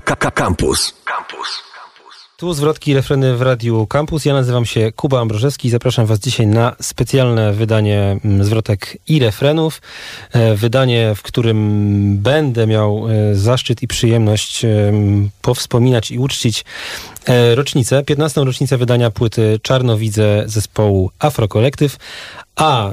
Campus. Campus. Tu zwrotki i refreny w Radiu Campus. Ja nazywam się Kuba Ambrożewski i zapraszam Was dzisiaj na specjalne wydanie mm, zwrotek i refrenów. E, Wydanie, w którym będę miał e, zaszczyt i przyjemność em, powspominać i uczcić e, rocznicę, 15. rocznicę wydania płyty Czarnowidze zespołu Afrokolektyw. A e,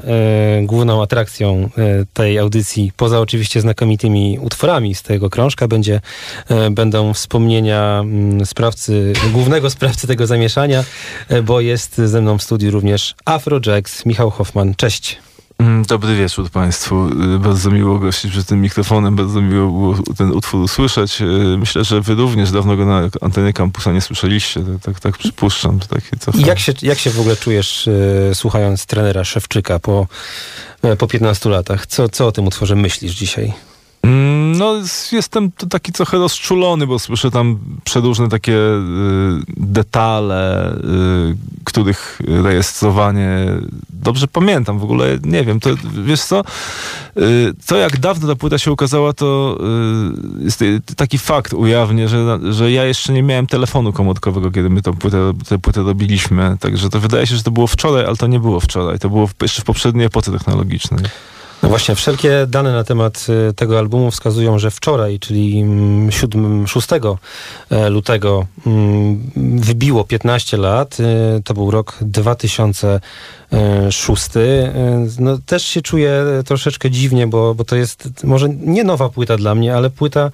główną atrakcją e, tej audycji, poza oczywiście znakomitymi utworami z tego krążka, będzie, e, będą wspomnienia mm, sprawcy, głównego sprawcy tego zamieszania, e, bo jest ze mną w studiu również Afrojax, Michał Hoffman. Cześć. Mm, Dobry wieczór Państwu. Y, Bardzo miło gościć przed tym mikrofonem, bardzo miło było ten utwór usłyszeć. Y, Myślę, że Wy również dawno go na antenie kampusa nie słyszeliście. Tak, tak, tak przypuszczam. Jak się, jak się w ogóle czujesz, e, słuchając trenera Szewczyka po, po 15 latach? Co, co o tym utworze myślisz dzisiaj? Mm, No, jestem taki trochę rozczulony, bo słyszę tam przeróżne takie y, detale, y, których rejestrowanie dobrze pamiętam. W ogóle nie wiem, to wiesz co? Y, to jak dawno ta płyta się ukazała, to y, jest y, taki fakt ujawnię, że, że ja jeszcze nie miałem telefonu komórkowego, kiedy my płytę, tę płytę robiliśmy. Także to wydaje się, że to było wczoraj, ale to nie było wczoraj. To było jeszcze w poprzedniej epoce technologicznej. No właśnie, wszelkie dane na temat e, tego albumu wskazują, że wczoraj, czyli mm, 7, 6 e, lutego mm, wybiło 15 lat. E, To był rok 2006. E, No też się czuję troszeczkę dziwnie, bo, bo to jest może nie nowa płyta dla mnie, ale płyta,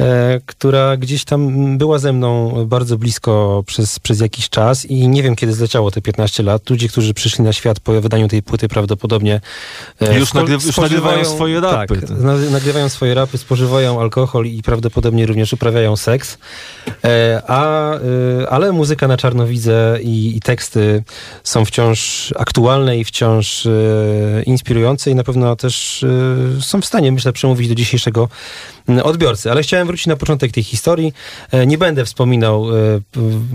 e, która gdzieś tam była ze mną bardzo blisko przez, przez jakiś czas i nie wiem, kiedy zleciało te 15 lat. Ludzie, którzy przyszli na świat po wydaniu tej płyty prawdopodobnie e, Już nagry- już nagrywają swoje rapy. Tak, na- nagrywają swoje rapy, spożywają alkohol i prawdopodobnie również uprawiają seks. E, a, e, ale muzyka na czarnowidze i, i teksty są wciąż aktualne i wciąż e, inspirujące i na pewno też e, są w stanie, myślę, przemówić do dzisiejszego odbiorcy. Ale chciałem wrócić na początek tej historii. E, Nie będę wspominał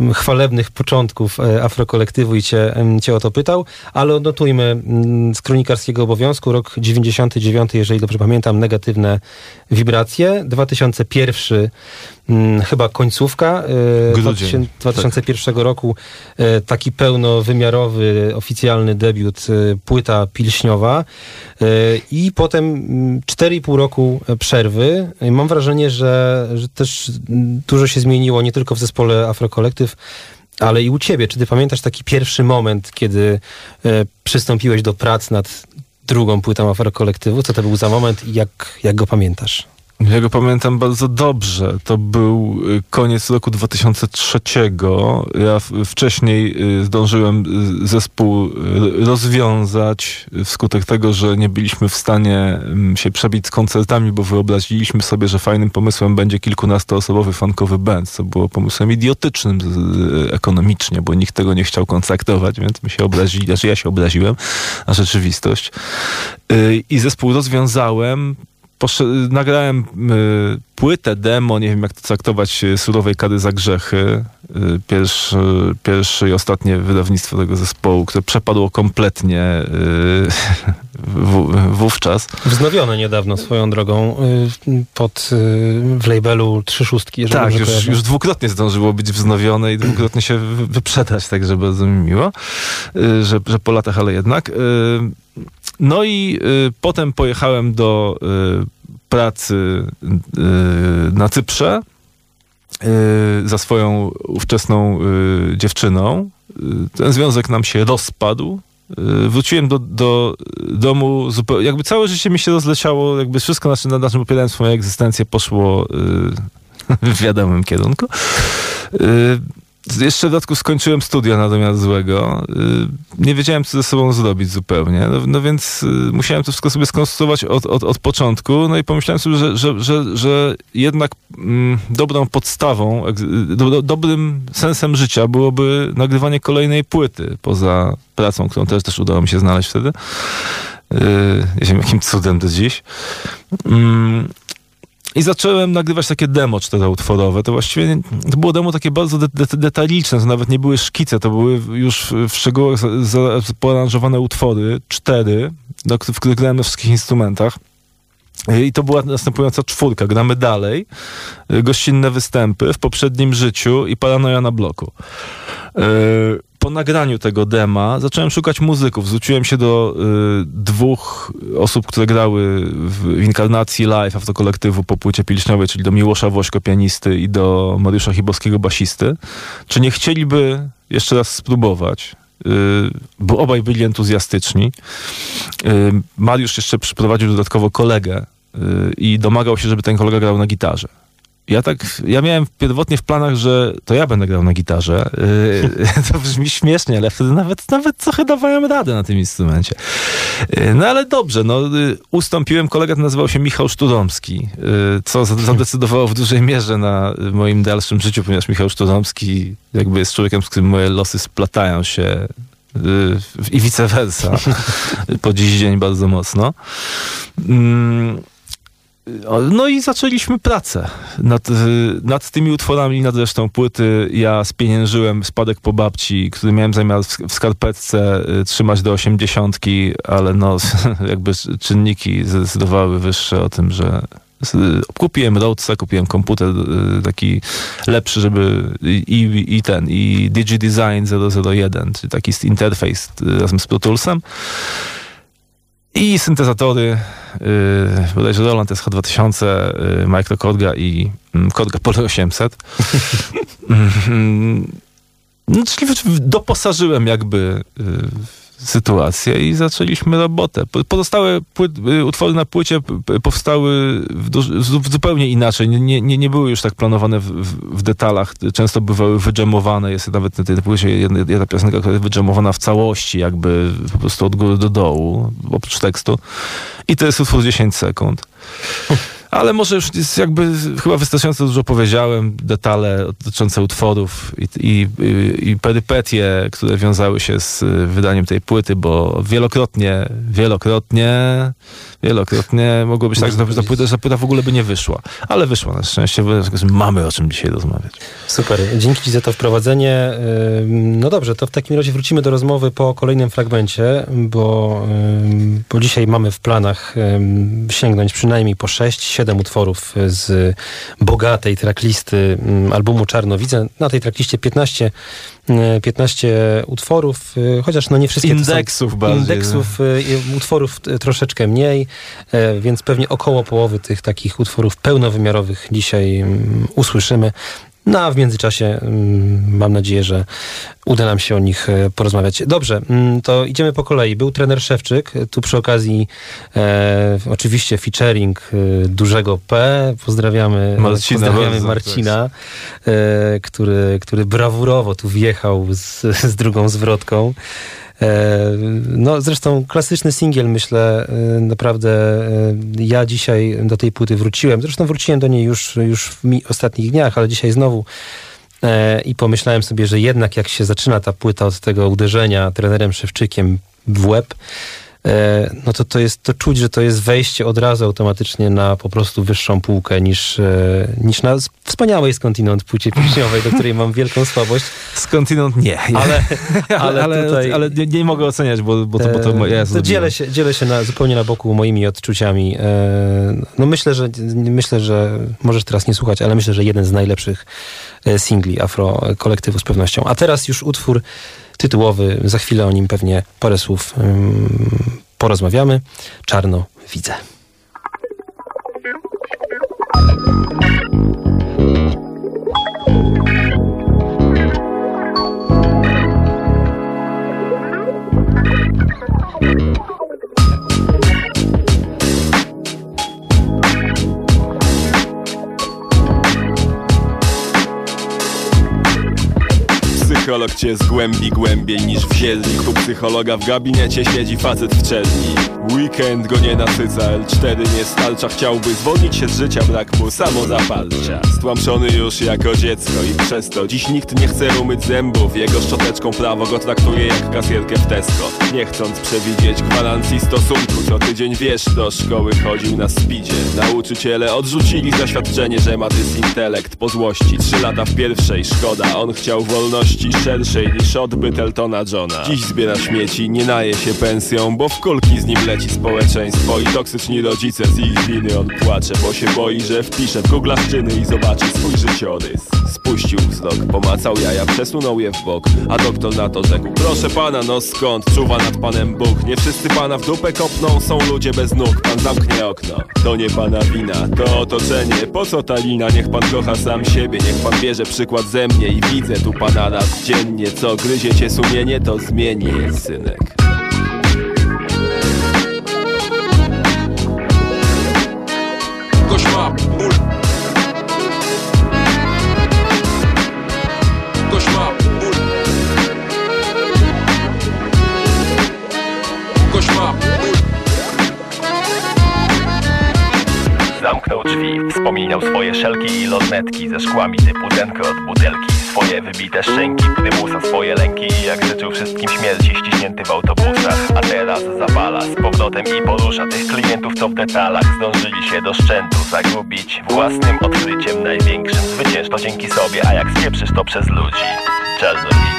e, chwalebnych początków e, afrokolektywu i cię, cię o to pytał, ale odnotujmy mm, z kronikarskiego obowiązku rok 99, jeżeli dobrze pamiętam, negatywne wibracje. 2001 mm, chyba końcówka Grudzień, 2000 2001 roku e, taki pełnowymiarowy, oficjalny debiut, płyta pilśniowa i potem mm, 4,5 roku przerwy. Mam wrażenie, że, że też dużo się zmieniło nie tylko w zespole Afrokolektyw, ale i u ciebie. Czy ty pamiętasz taki pierwszy moment, kiedy e, przystąpiłeś do prac nad drugą płytą Afrokolektywu? Co to był za moment i jak, jak go pamiętasz? Ja go pamiętam bardzo dobrze. To był y, koniec roku 2003. Ja wcześniej y, zdążyłem y, zespół rozwiązać wskutek tego, że nie byliśmy w stanie mm, się przebić z koncertami, bo wyobraziliśmy sobie, że fajnym pomysłem będzie kilkunastoosobowy funkowy band, co było pomysłem idiotycznym ekonomicznie, bo nikt tego nie chciał kontraktować, więc my się obrazili, znaczy ja się obraziłem na rzeczywistość. I zespół rozwiązałem, Nagrałem y, płytę, demo, nie wiem jak to traktować, y, Surowej Kary za Grzechy. Y, pierwszy, pierwsze i ostatnie wydawnictwo tego zespołu, które przepadło kompletnie y, w, wówczas. Wznowione niedawno swoją drogą y, pod, w labelu Trzy Szóstki. Tak, już, kojarzę. już dwukrotnie zdążyło być wznowione i dwukrotnie się wy- wyprzedać, także bardzo mi miło, że, że po latach, ale jednak. No i y, potem pojechałem do y, pracy y, na Cyprze y, za swoją ówczesną y, dziewczyną. Y, Ten związek nam się rozpadł. Wróciłem do, do domu, zupełnie, jakby całe życie mi się rozleciało, jakby wszystko, na czym, na czym opierałem swoją egzystencję, poszło w wiadomym kierunku. Y, Jeszcze w dodatku skończyłem studia natomiast złego. Y, Nie wiedziałem, co ze sobą zrobić zupełnie. No, no więc y, musiałem to wszystko sobie skonstruować od, od, od początku. No i pomyślałem sobie, że, że, że, że jednak mm, dobrą podstawą, egz- do, do, dobrym sensem życia byłoby nagrywanie kolejnej płyty poza pracą, którą też, też udało mi się znaleźć wtedy. Y, Nie wiem, jakim cudem do dziś. Mm, i zacząłem nagrywać takie demo czteroutworowe. To właściwie to było demo takie bardzo de, de, detaliczne, to nawet nie były szkice, to były już w, szczegółach poaranżowane utwory, cztery, do, w których grałem na wszystkich instrumentach. I to była następująca czwórka. Gramy dalej. Gościnne występy w poprzednim życiu i paranoja na bloku. Po nagraniu tego dema zacząłem szukać muzyków. Zwróciłem się do dwóch osób, które grały w inkarnacji live autokolektywu po płycie pilśniowej, czyli do Miłosza Wośko, pianisty i do Mariusza Chibowskiego, basisty. Czy nie chcieliby jeszcze raz spróbować? bo obaj byli entuzjastyczni. Mariusz jeszcze przyprowadził dodatkowo kolegę i domagał się, żeby ten kolega grał na gitarze. Ja tak, ja miałem pierwotnie w planach, że to ja będę grał na gitarze. to brzmi śmiesznie, ale wtedy nawet, nawet trochę dawałem radę na tym instrumencie. No ale dobrze, no ustąpiłem, kolega nazywał się Michał Szturomski, co zadecydowało w dużej mierze na moim dalszym życiu, ponieważ Michał Szturomski jakby jest człowiekiem, z którym moje losy splatają się i vice versa. po dziś dzień bardzo mocno. No i zaczęliśmy pracę nad, nad tymi utworami, nad resztą płyty. Ja spieniężyłem spadek po babci, który miałem zamiar w, skarpetce y, trzymać do osiemdziesiątki, ale no jakby czynniki zdecydowały wyższe o tym, że kupiłem Rhodesa, kupiłem komputer y, taki lepszy, żeby i, i ten, i DigiDesign 001, czyli taki interfejs y, razem z Pro Toolsem. I syntezatory, yy, bodajże Roland SH2000, yy, Micro Korga i yy, Korga Pole 800. no, czyli doposażyłem jakby yy, sytuację i zaczęliśmy robotę. Pozostałe płyt, y, utwory na płycie powstały w, w zupełnie inaczej. Nie, nie, nie były już tak planowane w, w, detalach. Często bywały wydżemowane. Jest nawet na tej płycie jedna, jedna piosenka, która jest wydżemowana w całości, jakby po prostu od góry do dołu, oprócz tekstu. I to jest utwór 10 sekund. Ale może już jest jakby chyba wystarczająco dużo powiedziałem, detale dotyczące utworów i, i, i perypetie, które wiązały się z wydaniem tej płyty, bo wielokrotnie, wielokrotnie, wielokrotnie mogło być tak, że ta płyta, że ta płyta w ogóle by nie wyszła. Ale wyszła na szczęście, bo mamy o czym dzisiaj rozmawiać. Super, dzięki Ci za to wprowadzenie. No dobrze, to w takim razie wrócimy do rozmowy po kolejnym fragmencie, bo, bo dzisiaj mamy w planach sięgnąć przynajmniej po 6 siedem utworów z bogatej tracklisty mm, albumu Czarnowidze. Na tej trackliście 15 15 utworów, y, chociaż no nie wszystkie indeksów, bardziej, indeksów y, utworów troszeczkę mniej, więc pewnie około połowy tych takich utworów pełnowymiarowych dzisiaj mm, usłyszymy. No a w międzyczasie mm, mam nadzieję, że uda nam się o nich e, porozmawiać. Dobrze, mm, to idziemy po kolei. Był trener Szewczyk, tu przy okazji e, oczywiście featuring e, dużego P. Pozdrawiamy Marcina, pozdrawiamy Marcina e, który, który brawurowo tu wjechał z, z drugą zwrotką. E, no zresztą klasyczny singiel, myślę, e, naprawdę e, ja dzisiaj do tej płyty wróciłem. Zresztą wróciłem do niej już, już w ostatnich dniach, ale dzisiaj znowu i pomyślałem sobie, że jednak jak się zaczyna ta płyta od tego uderzenia trenerem Szewczykiem w łeb, no to to jest, to czuć, że to jest wejście od razu automatycznie na po prostu wyższą półkę niż, e, niż na wspaniałej skądinąd płci pieśniowej, do której mam wielką słabość. Skądinąd nie. Ale, ale, ale, tutaj, ale nie, nie, mogę oceniać, bo, bo to, bo to ja to dzielę się, dzielę się na, zupełnie na boku moimi odczuciami. E, no myślę, że myślę, że możesz teraz nie słuchać, ale myślę, że jeden z najlepszych singli Afro kolektywu z pewnością. A teraz już utwór tytułowy. Za chwilę o nim pewnie parę słów porozmawiamy. Czarno widzę. Psycholog cię zgłębi głębiej niż w zielnik U psychologa w gabinecie siedzi facet w czerni Weekend go nie nasyca, L4 nie stalcza. Chciałby zwolnić się z życia, brak mu samozapalcza Stłamszony już jako dziecko i przez to Dziś nikt nie chce umyć zębów. Jego szczoteczką prawo go traktuje jak kasierkę w Tesco. Nie chcąc przewidzieć gwarancji stosunku Co tydzień wiesz, do szkoły chodził na speedzie. Nauczyciele odrzucili zaświadczenie, że ma dysintelekt po złości Trzy lata w pierwszej, szkoda, on chciał wolności szerszej niż odbyt Eltona Johna Dziś zbiera śmieci, nie naje się pensją Bo w kulki z nim leci społeczeństwo I toksyczni rodzice z ich winy on płacze Bo się boi, że wpisze w Google czyny i zobaczy swój życiorys Spuścił wzrok, pomacał jaja, przesunął je w bok A doktor na to rzekł Proszę pana, no skąd? Czuwa nad panem Bóg Nie wszyscy pana w dupę kopną, są ludzie bez nóg Pan zamknie okno, to nie pana wina To otoczenie, po co ta lina? Niech pan kocha sam siebie, niech pan bierze przykład ze mnie I widzę tu pana raz dziennie Co gryzie cię sumienie, to zmieni synek. Gość ma ból. Gość ma ból. Gość ma ból. Zamknął drzwi, wspominał swoje szelki i lornetki Ze szkłami typu denko od butelki Swoje wybite szczęki, prymusa swoje lęki jak życzył wszystkim śmierci ściśnięty w autobusach. A teraz zapala z powrotem i porusza Tych klientów co w detalach zdążyli się do szczętu Zagubić. Własnym odkryciem największym Zwycięż to dzięki sobie, a jak spieprzysz to przez ludzi. Czarnowice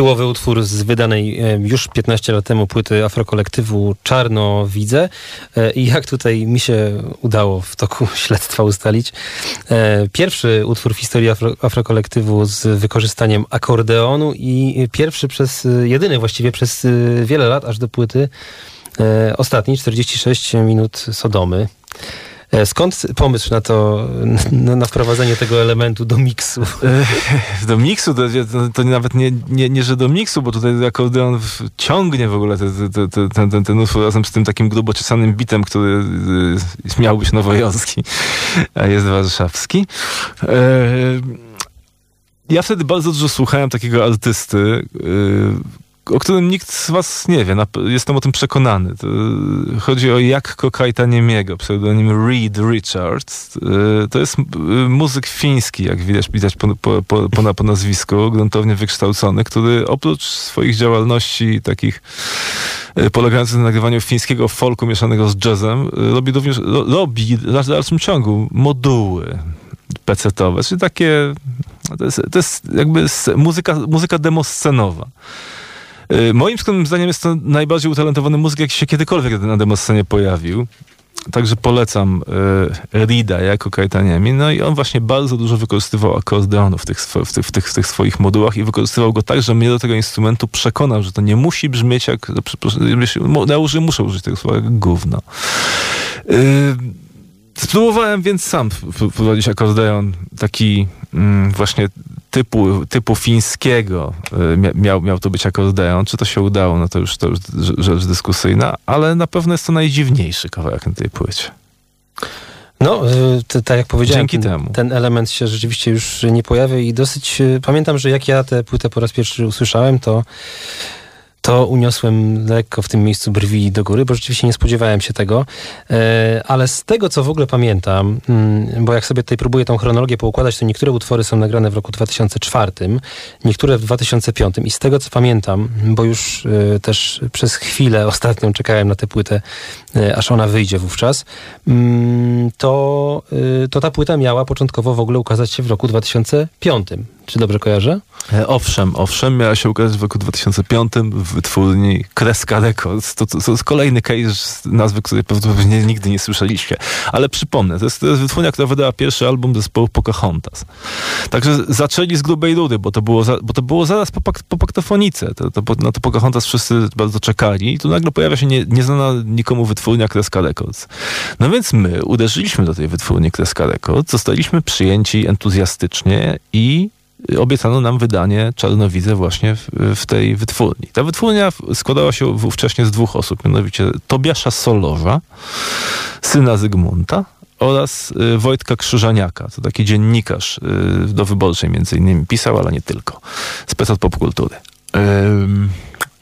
Tytułowy utwór z wydanej e, już 15 lat temu płyty afrokolektywu Czarno Widzę. E, I jak tutaj mi się udało w toku śledztwa ustalić, e, pierwszy utwór w historii afro, afrokolektywu z wykorzystaniem akordeonu i pierwszy przez, jedyny właściwie przez wiele lat aż do płyty ostatni, 46 minut Sodomy. E, Skąd pomysł na to, na, na wprowadzenie tego elementu do miksu? E, Do miksu, to, to, nawet nie, nie, nie, że do miksu, bo tutaj akordeon ciągnie w ogóle te, te, te, ten, ten, ten utwór razem z tym takim grubo czesanym bitem, który y, miał być nowojorski, a jest warszawski. E, ja wtedy bardzo dużo słuchałem takiego artysty, o którym nikt z was nie wie. Jestem o tym przekonany. Y, chodzi o Jakko Kajtaniemiego, pseudonim Reed Richards. Y, To jest y, muzyk fiński, jak widać, widać po, po, po, po, na- po nazwisku, gruntownie wykształcony, który oprócz swoich działalności takich polegających na nagrywaniu fińskiego folku mieszanego z jazzem, robi również, ro, robi w dalszym ciągu moduły pecetowe, czyli takie to jest, to jest jakby muzyka, muzyka demoscenowa. Y, Moim zdaniem jest to najbardziej utalentowany muzyk, jaki się kiedykolwiek na demoscenie pojawił. Także polecam y, Rida jako Kajtaniemi. No i on właśnie bardzo dużo wykorzystywał akordeonu w tych, w, tych, w, tych, w tych swoich modułach i wykorzystywał go tak, że mnie do tego instrumentu przekonał, że to nie musi brzmieć jak... Ja uży- muszę użyć tego słowa jak gówno. Y, Spróbowałem więc sam wprowadzić akordeon taki mm, właśnie typu, typu fińskiego. Y, mia- Miał, miał to być akordeon. Czy to się udało? No to już, to już rze- rzecz dyskusyjna, ale na pewno jest to najdziwniejszy kawałek na tej płycie. No, y, tak jak powiedziałem, Dzięki ten, temu. ten element się rzeczywiście już nie pojawia i dosyć y, pamiętam, że jak ja tę płytę po raz pierwszy usłyszałem, to to uniosłem lekko w tym miejscu brwi do góry, bo rzeczywiście nie spodziewałem się tego. E, ale z tego, co w ogóle pamiętam, mm, bo jak sobie tutaj próbuję tą chronologię poukładać, to niektóre utwory są nagrane w roku 2004, niektóre w 2005 i z tego, co pamiętam, bo już e, też przez chwilę ostatnią czekałem na tę płytę, e, aż ona wyjdzie wówczas, mm, to, to ta płyta miała początkowo w ogóle ukazać się w roku 2005. Czy dobrze kojarzę? E, Owszem, owszem, miała się ukazać w roku 2005 w wytwórni Kreska Records. To, to, to jest kolejny case nazwy, której prawdopodobnie nigdy nie słyszeliście. Ale przypomnę, to jest, to jest wytwórnia, która wydała pierwszy album zespołu Pocahontas. Także zaczęli z grubej rury, bo to było, za, bo to było zaraz po, po paktofonice. To, to, na to Pocahontas wszyscy bardzo czekali i tu nagle pojawia się nie, nieznana nikomu wytwórnia Kreska Records. No więc my uderzyliśmy do tej wytwórni Kreska Records, zostaliśmy przyjęci entuzjastycznie i obiecano nam wydanie Czarnowidze właśnie w, w, tej wytwórni. Ta wytwórnia składała się wówcześnie z dwóch osób, mianowicie Tobiasza Solorza, syna Zygmunta oraz y, Wojtka Krzyżaniaka, to taki dziennikarz y, do Wyborczej między innymi pisał, ale nie tylko, spec od popkultury.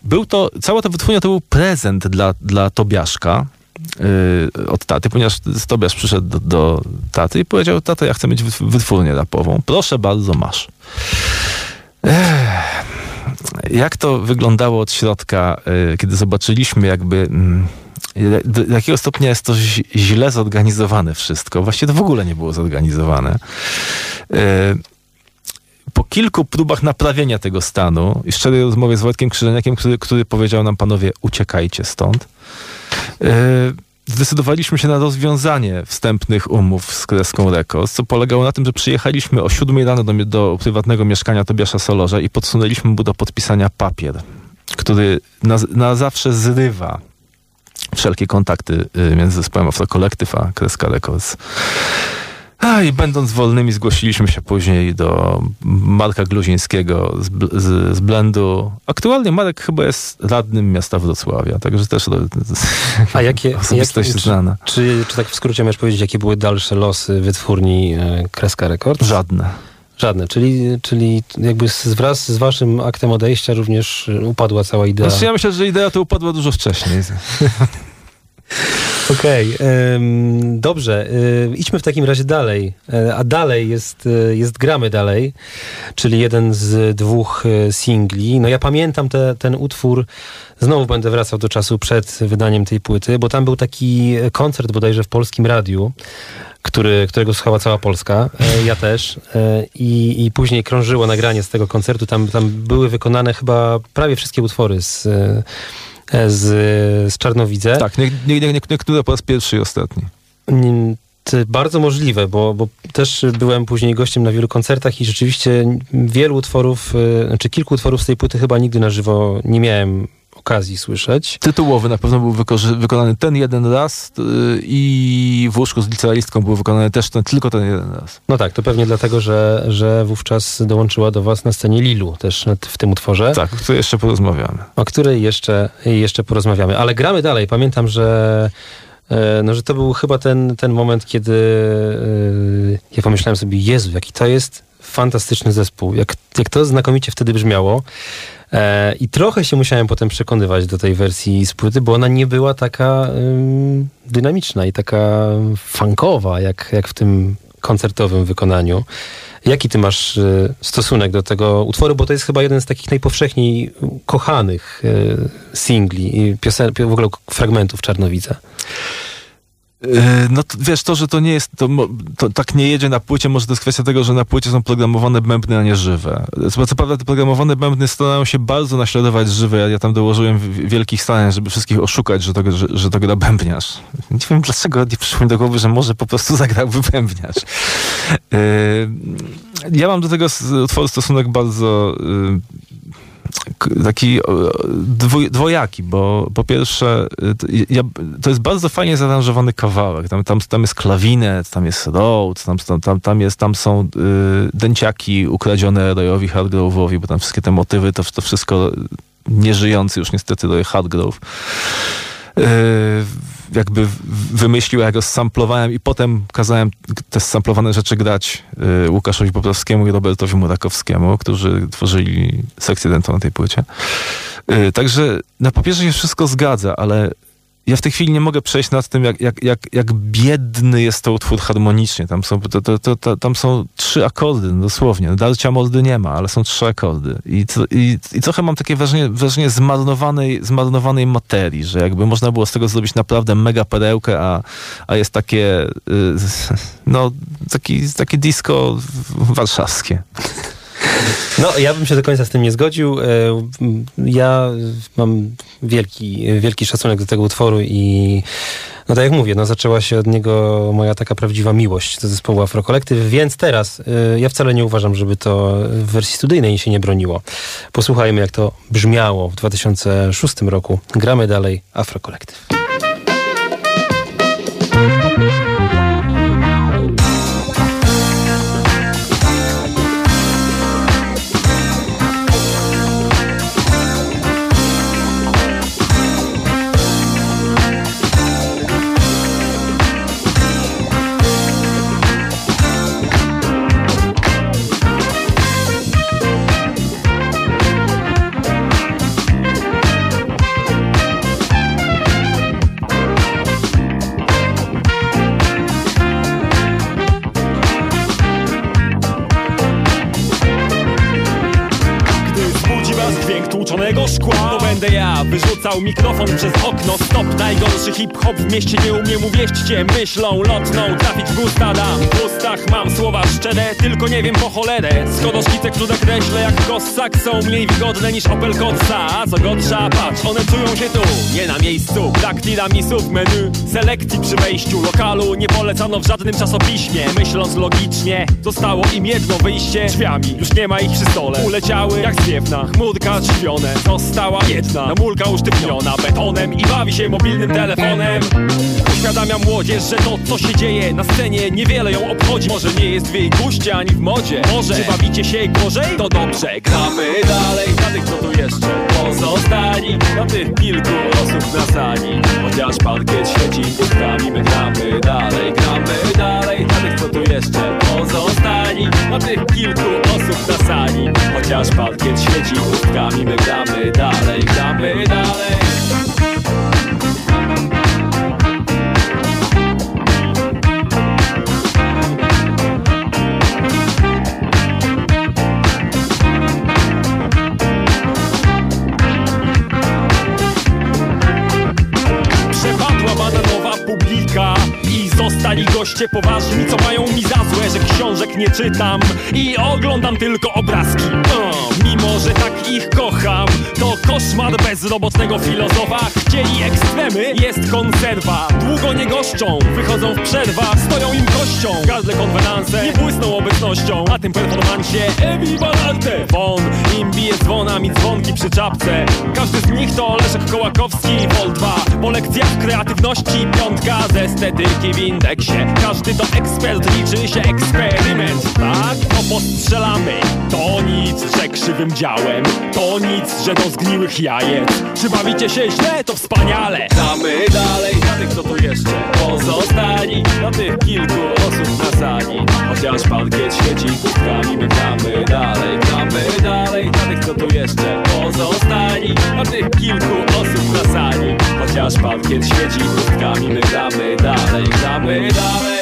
Był to, cała ta wytwórnia to był prezent dla, dla Tobiaszka, od taty, ponieważ Tobiasz przyszedł do, do taty i powiedział, tato, ja chcę mieć wytw- wytwórnię rapową. Proszę bardzo, masz. Jak to wyglądało od środka, yy, kiedy zobaczyliśmy jakby... mm, do jakiego stopnia jest to źle zorganizowane wszystko. Właściwie to w ogóle nie było zorganizowane. Yy, po kilku próbach naprawienia tego stanu i szczerej rozmowie z Wojtkiem Krzyżeniakiem, który, który powiedział nam, panowie, uciekajcie stąd, zdecydowaliśmy się na rozwiązanie wstępnych umów z Kreską Records, co polegało na tym, że przyjechaliśmy o 7 rano do, do prywatnego mieszkania Tobiasza Solorza i podsunęliśmy mu do podpisania papier, który na, na zawsze zrywa wszelkie kontakty y, między zespołem Afro Collective a Kreska Records. A i będąc wolnymi zgłosiliśmy się później do Marka Gluzińskiego z, z, z Blendu. Aktualnie Marek chyba jest radnym miasta Wrocławia, także też A jakie, osobistość jakie- znana. Czy, czy tak w skrócie możesz powiedzieć, jakie były dalsze losy wytwórni e, Kreska Records? Żadne. Żadne, czyli, czyli jakby z, wraz z waszym aktem odejścia również upadła cała idea. Znaczy ja myślę, że idea to upadła dużo wcześniej. Okej, em, dobrze. e, idźmy w takim razie dalej. E, a dalej jest, e, jest Gramy Dalej, czyli jeden z dwóch e, singli. No ja pamiętam te, ten utwór, znowu będę wracał do czasu przed wydaniem tej płyty, bo tam był taki koncert bodajże w Polskim Radiu, który, którego słuchała cała Polska, e, ja też. E, I, I później krążyło nagranie z tego koncertu. Tam, tam były wykonane chyba prawie wszystkie utwory z, e, z, z Czarnowidze. Tak, nie, nie, nie, nie, niektóre po raz pierwszy i ostatni. Mm, Bardzo możliwe, bo, bo też byłem później gościem na wielu koncertach i rzeczywiście wielu utworów, e, czy kilku utworów z tej płyty chyba nigdy na żywo nie miałem okazji słyszeć. Tytułowy na pewno był wykonany ten jeden raz yy, i w łóżku z licealistką był wykonany też ten, tylko ten jeden raz. No tak, to pewnie dlatego, że, że wówczas dołączyła do was na scenie Lilu też w tym utworze. Tak, o której jeszcze porozmawiamy. o której jeszcze, jeszcze porozmawiamy. Ale gramy dalej. Pamiętam, że, e, no, że to był chyba ten, ten moment, kiedy e, ja pomyślałem sobie, Jezu, jaki to jest fantastyczny zespół. Jak, jak to znakomicie wtedy brzmiało. E, I trochę się musiałem potem przekonywać do tej wersji z płyty, bo ona nie była taka ym, dynamiczna i taka funkowa, jak, jak w tym koncertowym wykonaniu. Jaki ty masz y, stosunek do tego utworu? Bo to jest chyba jeden z takich najpowszechniej kochanych y, singli piosen- w ogóle fragmentów Czarnowica. Yy, No to, wiesz, to, że to nie jest, to, to tak nie jedzie na płycie, może to jest kwestia tego, że na płycie są programowane bębny, a nie żywe. Co, prawda te programowane bębny starają się bardzo naśladować żywe. Ja, ja tam dołożyłem wielkich starań, żeby wszystkich oszukać, że to, że, że to gra bębniarz. Nie wiem, dlaczego nie przyszło mi do głowy, że może po prostu zagrałby bębniarz. Yy, ja mam do tego utworu stosunek bardzo k- taki o, dwoj, dwojaki, bo po pierwsze to, ja, to jest bardzo fajnie zaaranżowany kawałek. Tam, tam, tam jest klawinet, tam jest Rhodes, tam, tam, tam, jest, tam są y, dęciaki ukradzione Royowi Hardgrove'owi, bo tam wszystkie te motywy, to, to wszystko nieżyjący już niestety Roy Hardgrove jakby w- wymyślił, ja go samplowałem i potem kazałem te samplowane rzeczy grać y, Łukaszowi Poplawskiemu i Robertowi Murakowskiemu, którzy tworzyli sekcję dentą na tej płycie. Y, Także na papierze się wszystko zgadza, ale ja w tej chwili nie mogę przejść nad tym, jak, jak, jak, jak biedny jest to utwór harmonicznie. Tam są, to, to, to, tam są trzy akordy, no dosłownie. Darcia moldy nie ma, ale są trzy akordy. I, i, i trochę mam takie wrażenie, wrażenie zmarnowanej, zmarnowanej materii, że jakby można było z tego zrobić naprawdę mega perełkę, a, a jest takie, y, no, taki, takie disco warszawskie. No, ja bym się do końca z tym nie zgodził. E, Ja mam wielki, wielki szacunek do tego utworu i no tak jak mówię, no zaczęła się od niego moja taka prawdziwa miłość do zespołu Afro Collective, więc teraz e, ja wcale nie uważam, żeby to w wersji studyjnej się nie broniło. Posłuchajmy, jak to brzmiało w 2006 roku. Gramy dalej Afro szkła To będę ja, wyrzucał mikrofon przez okno Stop, najgorszy hip-hop w mieście Nie umiem uwierzcie, myślą lotną Trafić w gusta dam, w ustach mam słowa szczere Tylko nie wiem po cholerę. Skoro szkice, które kreślę jak kossak Są mniej wygodne niż Opel Corsa. A co gorsza, patrz, one czują się tu Nie na miejscu, brak tiramisu w menu Selekcji przy wejściu lokalu. Nie polecano w żadnym czasopiśmie Myśląc logicznie, zostało im jedno wyjście. Drzwiami, już nie ma ich przy stole. Uleciały jak zwiewna, chmurka drzwione Została jedna, namulka usztywniona Betonem i bawi się mobilnym telefonem Uświadamia młodzież, że to co się dzieje na scenie Niewiele ją obchodzi. Może nie jest w jej guście ani w modzie. Może, czy bawicie się gorzej? To dobrze, gramy dalej. Dla tych co tu jeszcze pozostali. Dla tych kilku osób na sali. Chociaż parkiet świeci pustkami My gramy dalej, gramy dalej. Dla tych co tu jeszcze pozostali. Dla tych kilku osób na sali. Chociaż parkiet świeci pustkami My gramy dalej, gramy dalej I goście poważni Co mają mi za złe, że książek nie czytam I oglądam tylko obrazki. O, Że tak ich kocham. To koszmar bezrobotnego filozofa. Chcieli ekstremy, jest konserwa. Długo nie goszczą, wychodzą w przerwach Stoją im kością, każde konwenanse Nie błysną obecnością. Na tym performansie Eviva l'arte Won, im bije dzwonami dzwonki przy czapce. Każdy z nich to Leszek Kołakowski Vol 2, po lekcjach kreatywności Piątka z estetyki w indeksie. Każdy to ekspert, liczy się eksperyment. Tak? To postrzelamy To nic, że krzywym To nic, że do zgniłych jajec Czy bawicie się źle? To wspaniale. Damy dalej dla tych, co tu jeszcze pozostali. Dla tych kilku osób na sali. Chociaż parkiet świeci pustkami My gramy dalej, gramy dalej. Dla tych, co tu jeszcze pozostali. Dla tych kilku osób na sali. Chociaż parkiet świeci pustkami My gramy dalej, gramy dalej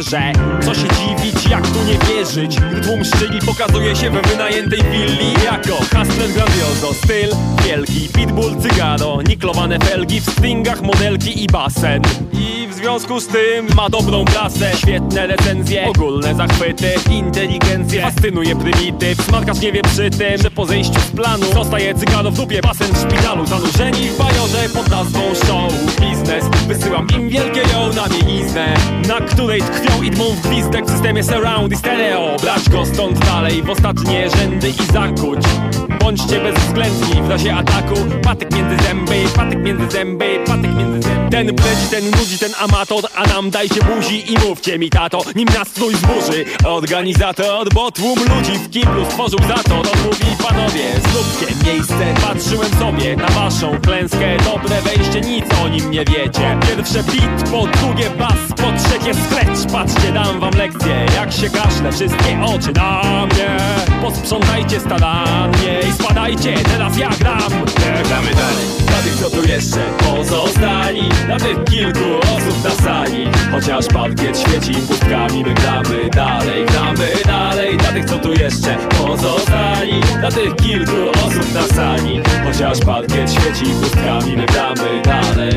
karierze Co się dziwić, jak tu nie wierzyć. Tłum szczyli pokazuje się we wynajętej willi. Jako hustler grandioso Styl wielki, pitbull, cygaro Niklowane felgi. W stringach, modelki i basen związku z tym ma dobrą prasę. Świetne recenzje, ogólne zachwyty Inteligencję, fascynuje prymityw Smarkacz nie wie przy tym, że po zejściu z planu Zostaje cygaro w dupie, basen w szpitalu Zanurzeni w bajorze pod nazwą show Biznes, wysyłam im wielkie ją na mieliznę Na której tkwią i dmą w gwizdek w systemie surround i stereo. Brać go stąd dalej w ostatnie rzędy i zakuć Bądźcie bezwzględni w razie ataku. Patyk między zęby, patyk między zęby, patyk między zęby. Ten bledzi, ten nudzi, ten amator A nam dajcie buzi i mówcie mi tato Nim nastrój zburzy. Organizator, bo tłum ludzi w kiblu stworzył zator On mówi panowie, zróbcie miejsce. Patrzyłem sobie na waszą klęskę. Dobre wejście, nic o nim nie wiecie. Pierwsze beat, po drugie bas Po trzecie scratch, patrzcie dam wam lekcję Jak się kaszle, wszystkie oczy na mnie. Posprzątajcie starannie spadajcie, teraz ja gram. Gramy dalej. Dla tych co tu jeszcze? Pozostali. Dla tych kilku osób na sali. Chociaż parkiet świeci pustkami My gramy dalej, gramy dalej. Dla tych co tu jeszcze? Pozostali. Dla tych kilku osób na sali. Chociaż parkiet świeci pustkami My gramy dalej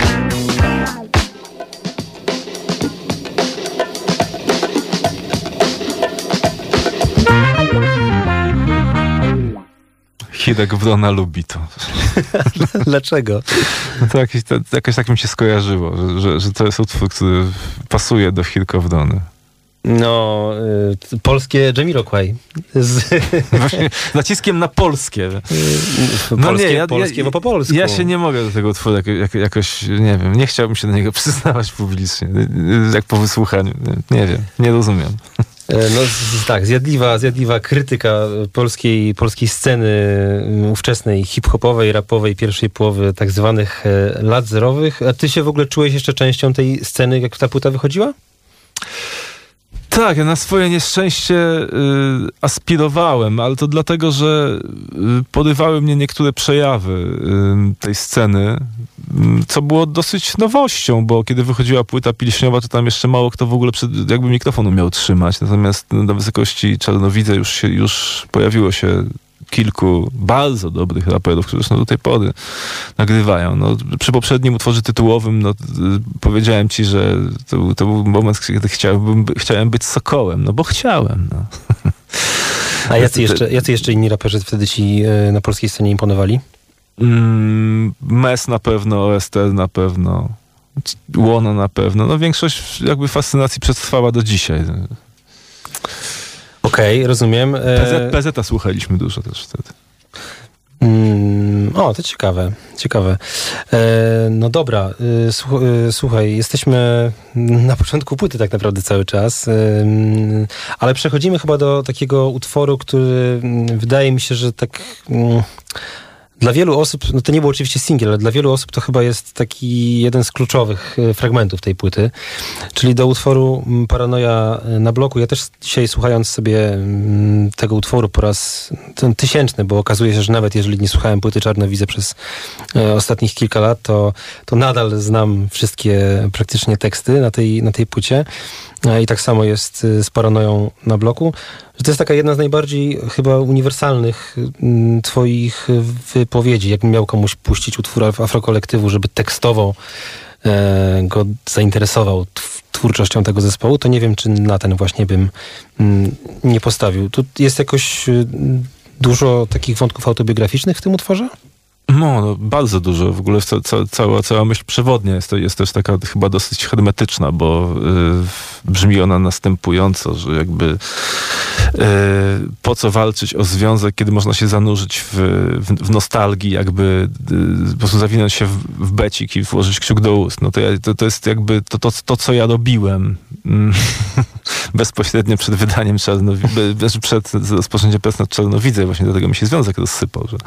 Hirek Wrona lubi to. Dlaczego? No to jakieś, to, jakoś tak mi się skojarzyło, że, że, że to jest utwór, który pasuje do Hirka Wrony. No, y, polskie Jamiroquai. Z, Właśnie naciskiem na polskie. polskie, polskie, bo po polsku. Ja się nie mogę do tego utworu jako, jakoś, nie wiem, nie chciałbym się do niego przyznawać publicznie, jak po wysłuchaniu. Nie, nie wiem, nie rozumiem. E, No tak, zjadliwa, zjadliwa krytyka polskiej, polskiej sceny mm, ówczesnej, hip-hopowej, rapowej, pierwszej połowy tak zwanych e, lat zerowych. A ty się w ogóle czułeś jeszcze częścią tej sceny, jak ta płyta wychodziła? Tak, ja na swoje nieszczęście y, aspirowałem, ale to dlatego, że y, porywały mnie niektóre przejawy y, tej sceny, y, co było dosyć nowością, bo kiedy wychodziła płyta pilśniowa, to tam jeszcze mało kto w ogóle przed, jakby mikrofon umiał trzymać, natomiast no, na wysokości Czarnowidza już, się, już pojawiło się kilku bardzo dobrych raperów, którzy zresztą do tej pory nagrywają. No, przy poprzednim utworze tytułowym no, powiedziałem ci, że to, był- to był moment, kiedy chciałbym, chciałem być sokołem, no bo chciałem. No. A jacy jeszcze, jacy jeszcze inni raperzy wtedy ci e, na polskiej scenie imponowali? Mm, Mes na pewno, OST na pewno, Łono na pewno. No większość jakby fascynacji przetrwała do dzisiaj. Okej, rozumiem. E, PZ, PZ słuchaliśmy dużo też wtedy. Mm, o, to ciekawe, ciekawe. E, no dobra, e, słuch- słuchaj, jesteśmy na początku płyty tak naprawdę cały czas, e, ale przechodzimy chyba do takiego utworu, który mm, wydaje mi się, że tak mm, dla wielu osób, no to nie był oczywiście singiel, ale dla wielu osób to chyba jest taki jeden z kluczowych e, fragmentów tej płyty, czyli do utworu mm, Paranoja na bloku. Ja też dzisiaj słuchając sobie mm, tego utworu po raz ten tysięczny, bo okazuje się, że nawet jeżeli nie słuchałem płyty Czarnowidze przez e, ostatnich kilka lat, to, to nadal znam wszystkie praktycznie teksty na tej, na tej płycie. E, I tak samo jest e, z Paranoją na bloku. Że to jest taka jedna z najbardziej chyba uniwersalnych mm, twoich wypowiedzi. Jakbym miał komuś puścić utwór Af- Afrokolektywu, żeby tekstowo e, go zainteresował tw- twórczością tego zespołu, to nie wiem, czy na ten właśnie bym mm, nie postawił. Tu jest jakoś y, dużo takich wątków autobiograficznych w tym utworze? No, no bardzo dużo. W ogóle ca, ca, cała, cała myśl przewodnia jest, to, jest też taka chyba dosyć hermetyczna, bo y, brzmi ona następująco, że jakby y, po co walczyć o związek, kiedy można się zanurzyć w, w, w nostalgii, jakby y, po prostu zawinąć się w, w becik i włożyć kciuk do ust. No to, ja, to, to jest jakby to, to, to, co ja robiłem mm, bezpośrednio przed wydaniem Czarnowidza, przed rozpoczęciem prac nad Czarnowidzę. Właśnie dlatego mi się związek rozsypał, że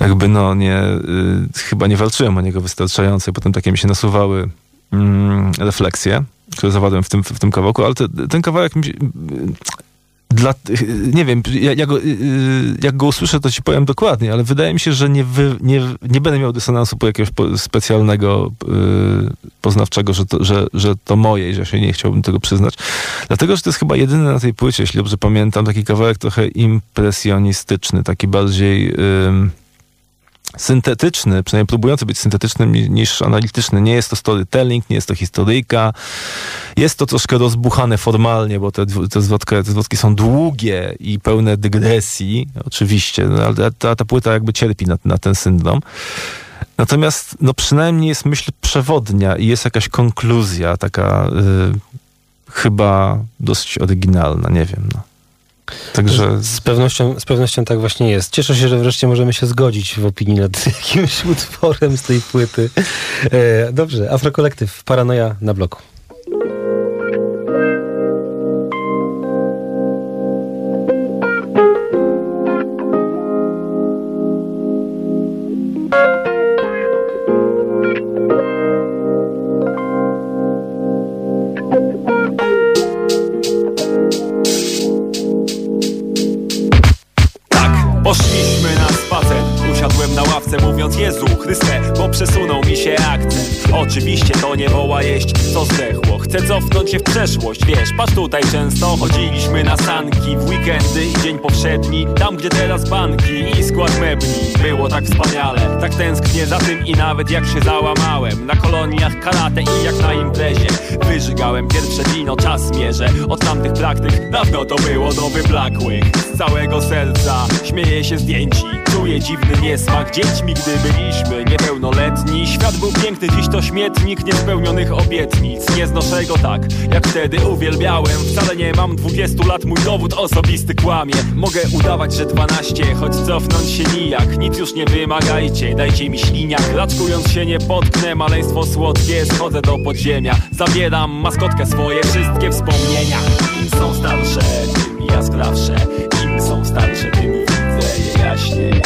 jakby no nie, y, chyba nie walczyłem o niego wystarczająco i potem takie mi się nasuwały mm, refleksje, które zawarłem w tym, w tym kawałku, ale te, ten kawałek mi, się- y, dla, nie wiem, ja, ja go, y, jak go usłyszę, to ci powiem dokładnie, ale wydaje mi się, że nie, wy, nie, nie będę miał dysonansu po jakiegoś specjalnego poznawczego, że to, że, że to moje i że się nie chciałbym tego przyznać. Dlatego, że to jest chyba jedyny na tej płycie, jeśli dobrze pamiętam, taki kawałek trochę impresjonistyczny, taki bardziej... syntetyczny, przynajmniej próbujący być syntetycznym ni- niż analityczny. Nie jest to storytelling, nie jest to historyjka. Jest to troszkę rozbuchane formalnie, bo te, te, zwrotki, te zwrotki są długie i pełne dygresji, oczywiście, no, ale ta, ta płyta jakby cierpi na, na ten syndrom. Natomiast no przynajmniej jest myśl przewodnia i jest jakaś konkluzja taka y, chyba dosyć oryginalna, nie wiem. No. Także Z pewnością, z pewnością tak właśnie jest. Cieszę się, że wreszcie możemy się zgodzić w opinii nad jakimś utworem z tej płyty. E, dobrze, Afrokolektyw, Paranoja na bloku. Mówiąc Jezu Chryste, bo przesunął mi się akcent Oczywiście to nie woła jeść, co zdechło. Chcę cofnąć się w przeszłość, wiesz Patrz tutaj często. Chodziliśmy na sanki W weekendy i dzień powszedni Tam gdzie teraz banki i skład mebli. Było tak wspaniale, tak tęsknię za tym I nawet jak się załamałem. Na koloniach karate i jak na imprezie Wyżygałem pierwsze wino, czas mierzę. Od tamtych praktyk dawno to było do wyblakłych Z całego serca. Śmieję się zdjęci Czuję dziwny niesmak. Dziećmi, gdy byliśmy niepełnoletni Świat był piękny, dziś to śmietnik niespełnionych obietnic. Nie znoszę go tak, jak wtedy uwielbiałem. Wcale nie mam 20 lat, mój dowód osobisty kłamie. Mogę udawać, że 12, choć cofnąć się nijak. Nic już nie wymagajcie, dajcie mi śliniak. Raczkując się nie potknę, maleństwo słodkie Schodzę do podziemia, zabieram maskotkę swoje Wszystkie wspomnienia Im są starsze, tym jaskrawsze Starsze, tym widzę je jaśniej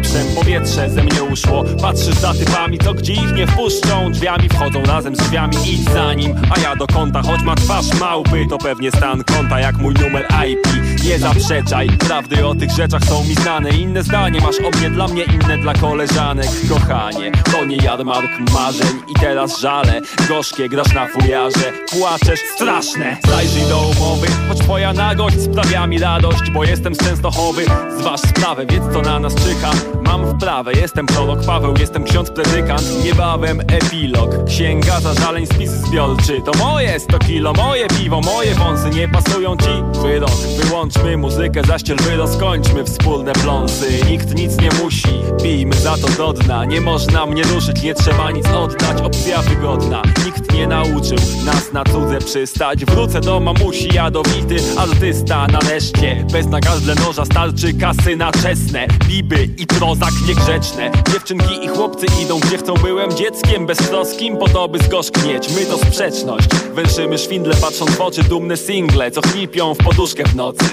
wieprzem Powietrze ze mnie uszło. Patrzysz za typami, to gdzie ich nie wpuszczą? Drzwiami wchodzą razem z drzwiami Idź za nim, a ja do konta Choć ma twarz małpy, to pewnie stan konta Jak mój numer IP Nie zaprzeczaj, prawdy o tych rzeczach są mi znane. Inne zdanie masz o mnie, dla mnie inne dla koleżanek. Kochanie, to nie jarmark marzeń I teraz żale, gorzkie grasz na fujarze Płaczesz, straszne. Zajrzyj do umowy, choć twoja nagość sprawia mi radość Bo jestem z Częstochowy, zważ sprawę, wiedz co na nas czyha. Mam wprawę, jestem prorok Paweł, jestem ksiądz predykant. Niebawem epilog, księga zażaleń, spis zbiorczy. To moje 100 kilo, moje piwo, moje wąsy Nie pasują ci? Wyrok, wyłączmy muzykę, zaściel wyrost Skończmy wspólne pląsy, nikt nic nie musi Pijmy za to do dna, nie można mnie ruszyć Nie trzeba nic oddać, opcja wygodna. Nikt nie nauczył nas na cudze przystać. Wrócę do mamusi, jadowity artysta. Nareszcie, bez na gardle noża starczy kasy na czesne. Biby i prozak niegrzeczne Dziewczynki i chłopcy idą gdzie chcą. Byłem dzieckiem beztroskim po to by zgorzknieć My to sprzeczność, węszymy szwindle Patrząc w oczy. Dumne single Co chlipią w poduszkę w nocy.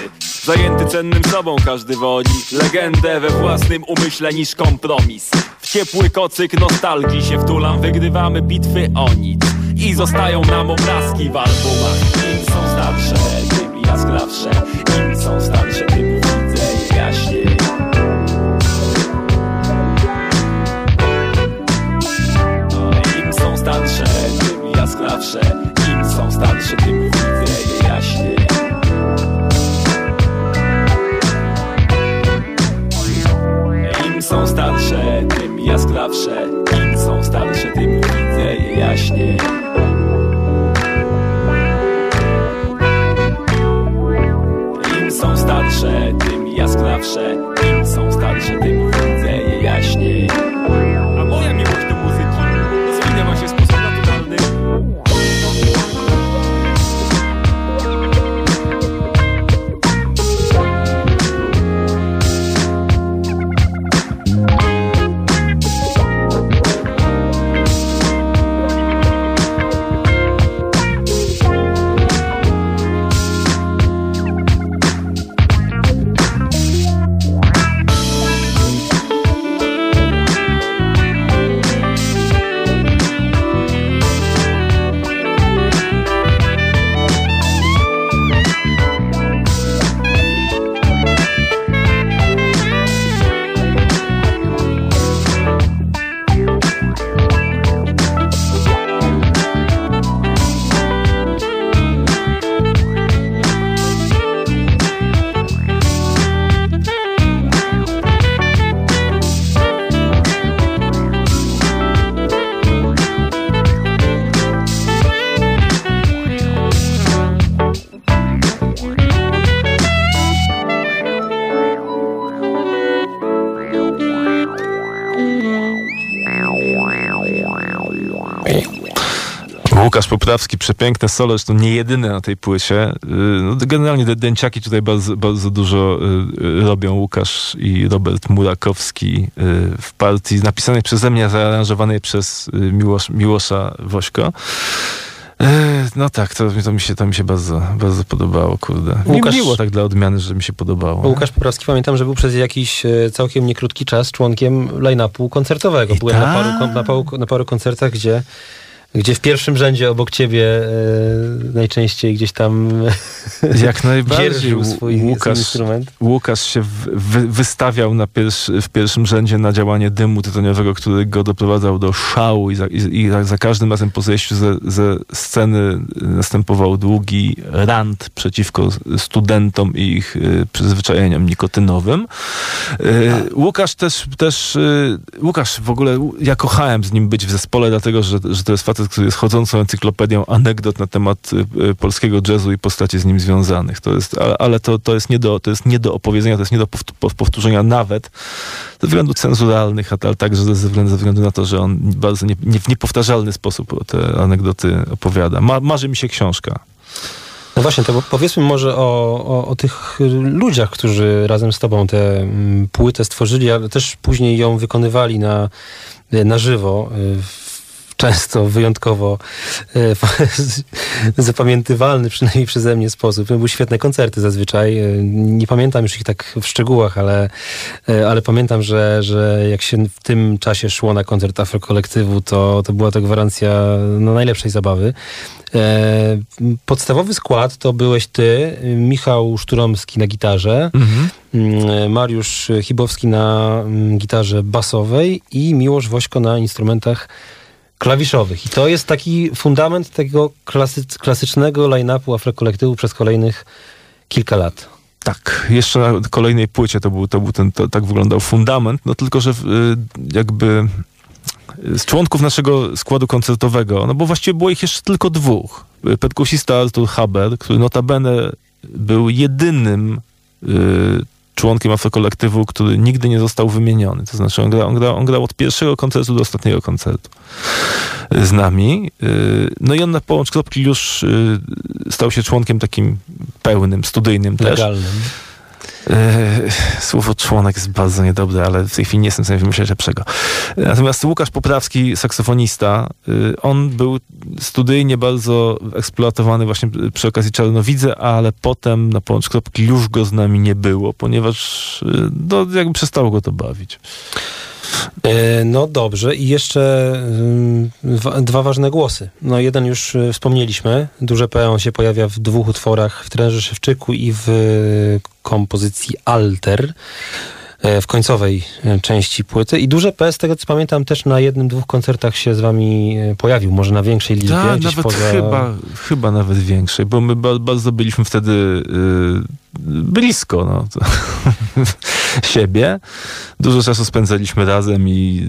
Zajęty cennym sobą każdy wodzi Legendę we własnym umyśle niż kompromis. W ciepły kocyk nostalgii się wtulam. Wygrywamy bitwy o nic. I zostają nam obrazki w albumach. Im są starsze, tym jaskrawsze. Im są starsze, tym jaskrawsze Im są starsze, tym widzę je jaśniej. Im są starsze, tym jaskrawsze. Im są starsze, tym widzę je jaśniej przepiękne solo, zresztą nie jedyne na tej płycie. Y, No, generalnie te dęciaki tutaj bardzo, bardzo dużo y, robią. Łukasz i Robert Murakowski y, w partii napisanej przeze mnie, zaaranżowanej przez Miłosz, Miłosza Wośko. No tak, to, to, mi się, to mi się bardzo, bardzo podobało, kurde. Łukasz- miło tak dla odmiany, że mi się podobało. Łukasz Poprawski pamiętam, że był przez jakiś e, całkiem niekrótki czas członkiem line-upu koncertowego. I Byłem na tak. paru, kon- na, paru, na paru koncertach, gdzie, gdzie w pierwszym rzędzie obok ciebie e, najczęściej gdzieś tam Jak najbardziej. swój, swój Łukasz, instrument. Łukasz się wy, wystawiał na pierwszy, w pierwszym rzędzie na działanie dymu tytoniowego, który go doprowadzał do szału i za, i, i za każdym razem po zejściu ze, ze sceny następował długi rant przeciwko studentom i ich y, przyzwyczajeniom nikotynowym. Y, Łukasz też, też y, Łukasz w ogóle, ja kochałem z nim być w zespole, dlatego, że, że to jest facet, który jest chodzącą encyklopedią anegdot na temat y, y, polskiego jazzu i postaci z nim związanych. To jest, ale, to, to, jest nie do, to jest nie do opowiedzenia, to jest nie do powt- pow- powtórzenia nawet ze względów cenzuralnych, ale także ze względu, ze względu na to, że on bardzo nie, nie, w niepowtarzalny sposób te anegdoty opowiada. Ma, marzy mi się książka. No właśnie, to powiedzmy może o, o, o tych ludziach, którzy razem z tobą tę mm, płytę stworzyli, ale też później ją wykonywali na, na żywo. y, w Często wyjątkowo e, zapamiętywalny, przynajmniej przeze mnie sposób. Były świetne koncerty zazwyczaj. E, Nie pamiętam już ich tak w szczegółach, ale, e, ale pamiętam, że, że jak się w tym czasie szło na koncert Afrokolektywu, to, to była to gwarancja no, najlepszej zabawy. Podstawowy skład to byłeś ty, Michał Szturomski na gitarze, mm, Mariusz Chibowski na mm, gitarze basowej i Miłosz Wośko na instrumentach klawiszowych. I to jest taki fundament tego klasy, klasycznego line-upu Afrokolektywu przez kolejnych kilka lat. Tak, jeszcze na kolejnej płycie to był, to był ten, to, tak wyglądał fundament, no tylko, że y, jakby z członków naszego składu koncertowego, no bo właściwie było ich jeszcze tylko dwóch. Perkusista Artur Haber, który notabene był jedynym y, członkiem afrokolektywu, który nigdy nie został wymieniony. To znaczy on grał, on grał, on grał od pierwszego koncertu do ostatniego koncertu z nami. Y, No i on na połącz kropki już y, stał się członkiem takim pełnym, studyjnym też. Legalnym. E, Słowo członek jest bardzo niedobre, ale w tej chwili nie jestem w stanie wymyśleć lepszego. Natomiast Łukasz Poprawski, saksofonista, y, on był studyjnie bardzo eksploatowany właśnie przy okazji Czarnowidze, ale potem na połącz kropki już go z nami nie było, ponieważ y, no, jakby przestało go to bawić. E, No dobrze i jeszcze wa- dwa ważne głosy. No jeden już y, wspomnieliśmy. Duże P on się pojawia w dwóch utworach w Tręży Szewczyku i w y, kompozycji Alter e, w końcowej e, części płyty. I duże P, z tego co pamiętam, też na jednym, dwóch koncertach się z wami e, pojawił, może na większej liczbie. Tak, nawet poza... chyba, chyba nawet większej, bo my ba- bardzo byliśmy wtedy y, blisko no, siebie. Dużo czasu spędzaliśmy razem i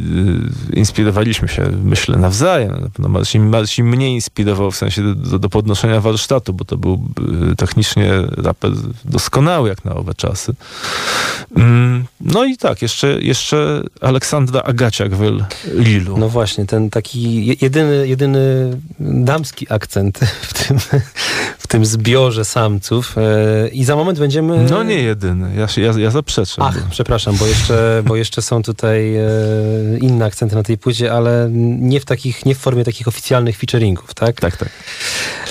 y, inspirowaliśmy się, myślę, nawzajem. No, Marcin, Marcin mnie inspirował w sensie do, do podnoszenia warsztatu, bo to był y, technicznie raper doskonały jak na owe czasy. Mm, no i tak, jeszcze, jeszcze Aleksandra Agaciak w Lilu. No właśnie, ten taki je- jedyny, jedyny damski akcent w tym, w tym zbiorze samców. E, I za moment będziemy... No nie jedyny, ja, się- ja, ja zaprzeczam. Ach, przepraszam, bo jeszcze, bo jeszcze są tutaj e, inne akcenty na tej płycie, ale nie w, takich, nie w formie takich oficjalnych featuringów, tak? Tak, tak.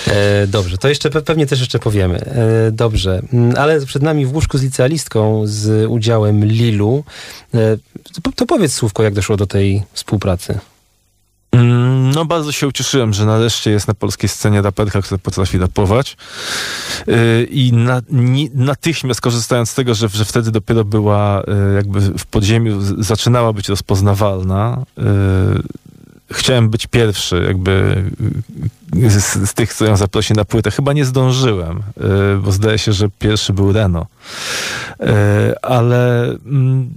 E, dobrze, to jeszcze pe- pewnie też jeszcze powiemy. E, dobrze, Mm, ale przed nami w łóżku z licealistką z udziałem Lilu. E, to, to powiedz słówko, jak doszło do tej współpracy. Mm, No bardzo się ucieszyłem, że nareszcie jest na polskiej scenie raperka, która potrafi rapować. Yy, I na, natychmiast korzystając z tego, że, że wtedy dopiero była yy, jakby w podziemiu, zaczynała być rozpoznawalna, yy, chciałem być pierwszy jakby z, z tych, co ją zaprosi na płytę. Chyba nie zdążyłem, bo zdaje się, że pierwszy był Reno. Ale... mm,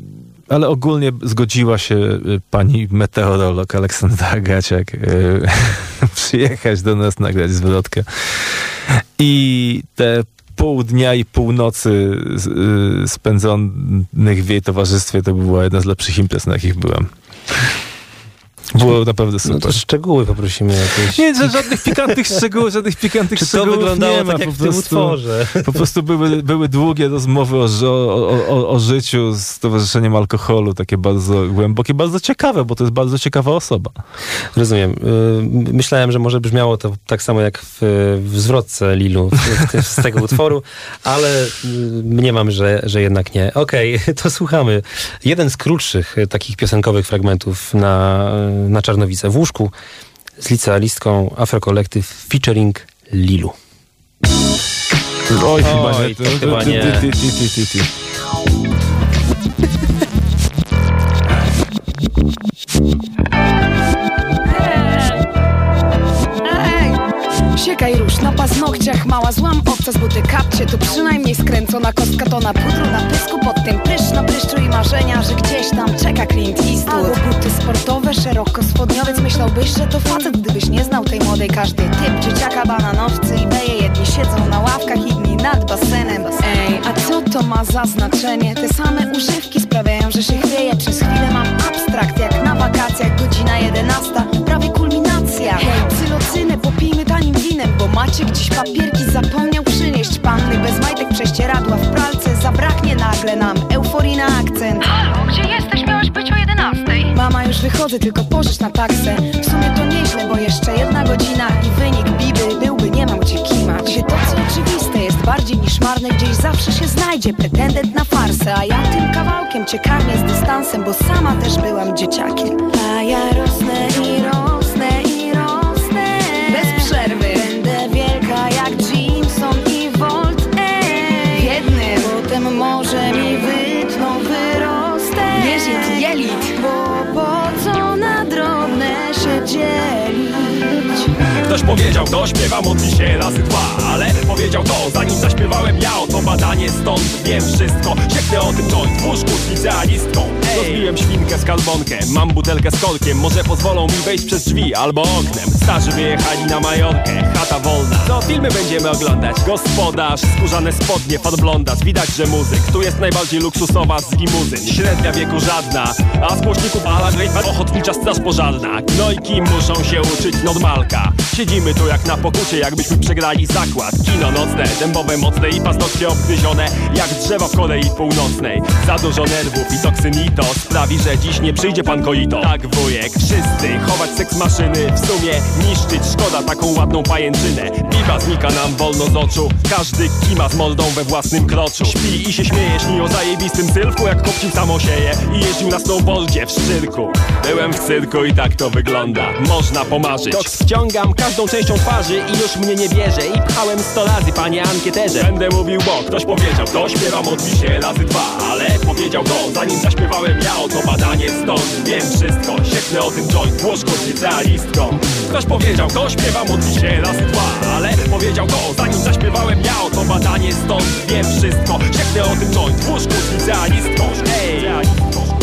ale ogólnie zgodziła się y, pani meteorolog Aleksandra Gaciak y, przyjechać do nas, nagrać zwrotkę. I te pół dnia i północy z- y, spędzonych w jej towarzystwie to była jedna z lepszych imprez, na jakich byłem. Było naprawdę No super. to szczegóły poprosimy jakieś. Nie, że żadnych pikantnych szczegółów, żadnych pikantnych Czy to szczegółów wyglądało nie ma, tak jak po w tym prostu, utworze? Po prostu były, były długie rozmowy o, o, o, o, życiu z towarzyszeniem alkoholu, takie bardzo głębokie, bardzo ciekawe, bo to jest bardzo ciekawa osoba. Rozumiem. Y, Myślałem, że może brzmiało to tak samo jak w, w zwrotce Lilu w, z tego utworu, ale y, mniemam, że, że jednak nie. Okej, to słuchamy. Jeden z krótszych y, takich piosenkowych fragmentów na, na Czarnowice w łóżku z licealistką Afrokolektyw featuring Lilu. Oj, chyba nie. to chyba nie. Siekaj róż na paznokciach, mała złam obca z buty. Kapcie Tu przynajmniej skręcona kostka to na pudru na pysku Pod tym. Prysz na pryszczu i marzenia, że gdzieś tam czeka Clint Eastwood. Albo buty sportowe, szeroko spodniowiec. Myślałbyś, że to facet, gdybyś nie znał tej młodej. Każdy typ dzieciaka, bananowcy i beje. Jedni siedzą na ławkach, inni nad basenem. Ej, a co to ma za znaczenie? Te same używki sprawiają, że się chwieje. Przez chwilę mam abstrakt, jak na wakacjach Godzina jedenasta, prawie kulminacja. Hej, psylocynę, popijmy Bo macie gdzieś papierki, zapomniał przynieść. Panny bez majtek, prześcieradła w pralce. Zabraknie nagle nam euforii na akcent. Halo, gdzie jesteś? Miałaś być o 11. Mama, już wychodzę, tylko pożycz na taksę. W sumie to nieźle, bo jeszcze jedna godzina I wynik biby byłby, nie mam gdzie kimać. Gdzie to, co oczywiste jest bardziej niż marne. Gdzieś zawsze się znajdzie pretendent na farsę. A ja tym kawałkiem cię karmię z dystansem Bo sama też byłam dzieciakiem. A ja rosnę się dzielić Ktoś powiedział to, śpiewam od dzisiaj razy dwa Ale powiedział to, zanim zaśpiewałem ja Oto badanie stąd, wiem wszystko. Sieknę o tym joint w łóżku z licealistką. Rozbiłem świnkę z kalbonkę Mam butelkę z korkiem Może pozwolą mi wejść przez drzwi albo oknem. Starzy wyjechali na Majorkę, chata wolna. Co filmy będziemy oglądać? Gospodarz, skórzane spodnie, podblondacz Widać, że muzyk Tu jest najbardziej luksusowa z limuzyn. Średnia wieku żadna A z głośników ala ochotnicza straż pożarna. Gnojki muszą się uczyć normalka Siedzimy tu jak na pokucie, jakbyśmy przegrali zakład. Kino nocne, dębowe mocne i paznokcie obgryzione Jak drzewa w Korei Północnej. Za dużo nerwów i toksynito Sprawi, że dziś nie przyjdzie pan Koito. Tak wujek, wszyscy chować seks maszyny. W sumie niszczyć, szkoda taką ładną pajęczynę. Piwa znika nam wolno z oczu. Każdy kima z mordą we własnym kroczu Śpi i się śmieje, śni o zajebistym sylwku Jak kopcił samosieje. I jeździł na snowboardzie w szczyrku. Byłem w cyrku i tak to wygląda. Można pomarzyć. Koks wciągam każdą częścią twarzy i już mnie nie bierze. I pchałem sto razy, panie ankieterze. Będę mówił, bo ktoś powiedział to Śpiewam od dzisiaj razy dwa. Ale powiedział to, zanim zaśpiewałem ja Oto badanie stąd, wiem wszystko Sieknę o tym joint z licealistką Ktoś powiedział to, śpiewam od dzisiaj razy dwa. Ale powiedział to, zanim zaśpiewałem ja Oto badanie stąd, wiem wszystko Sieknę o tym joint z licealistką Ej!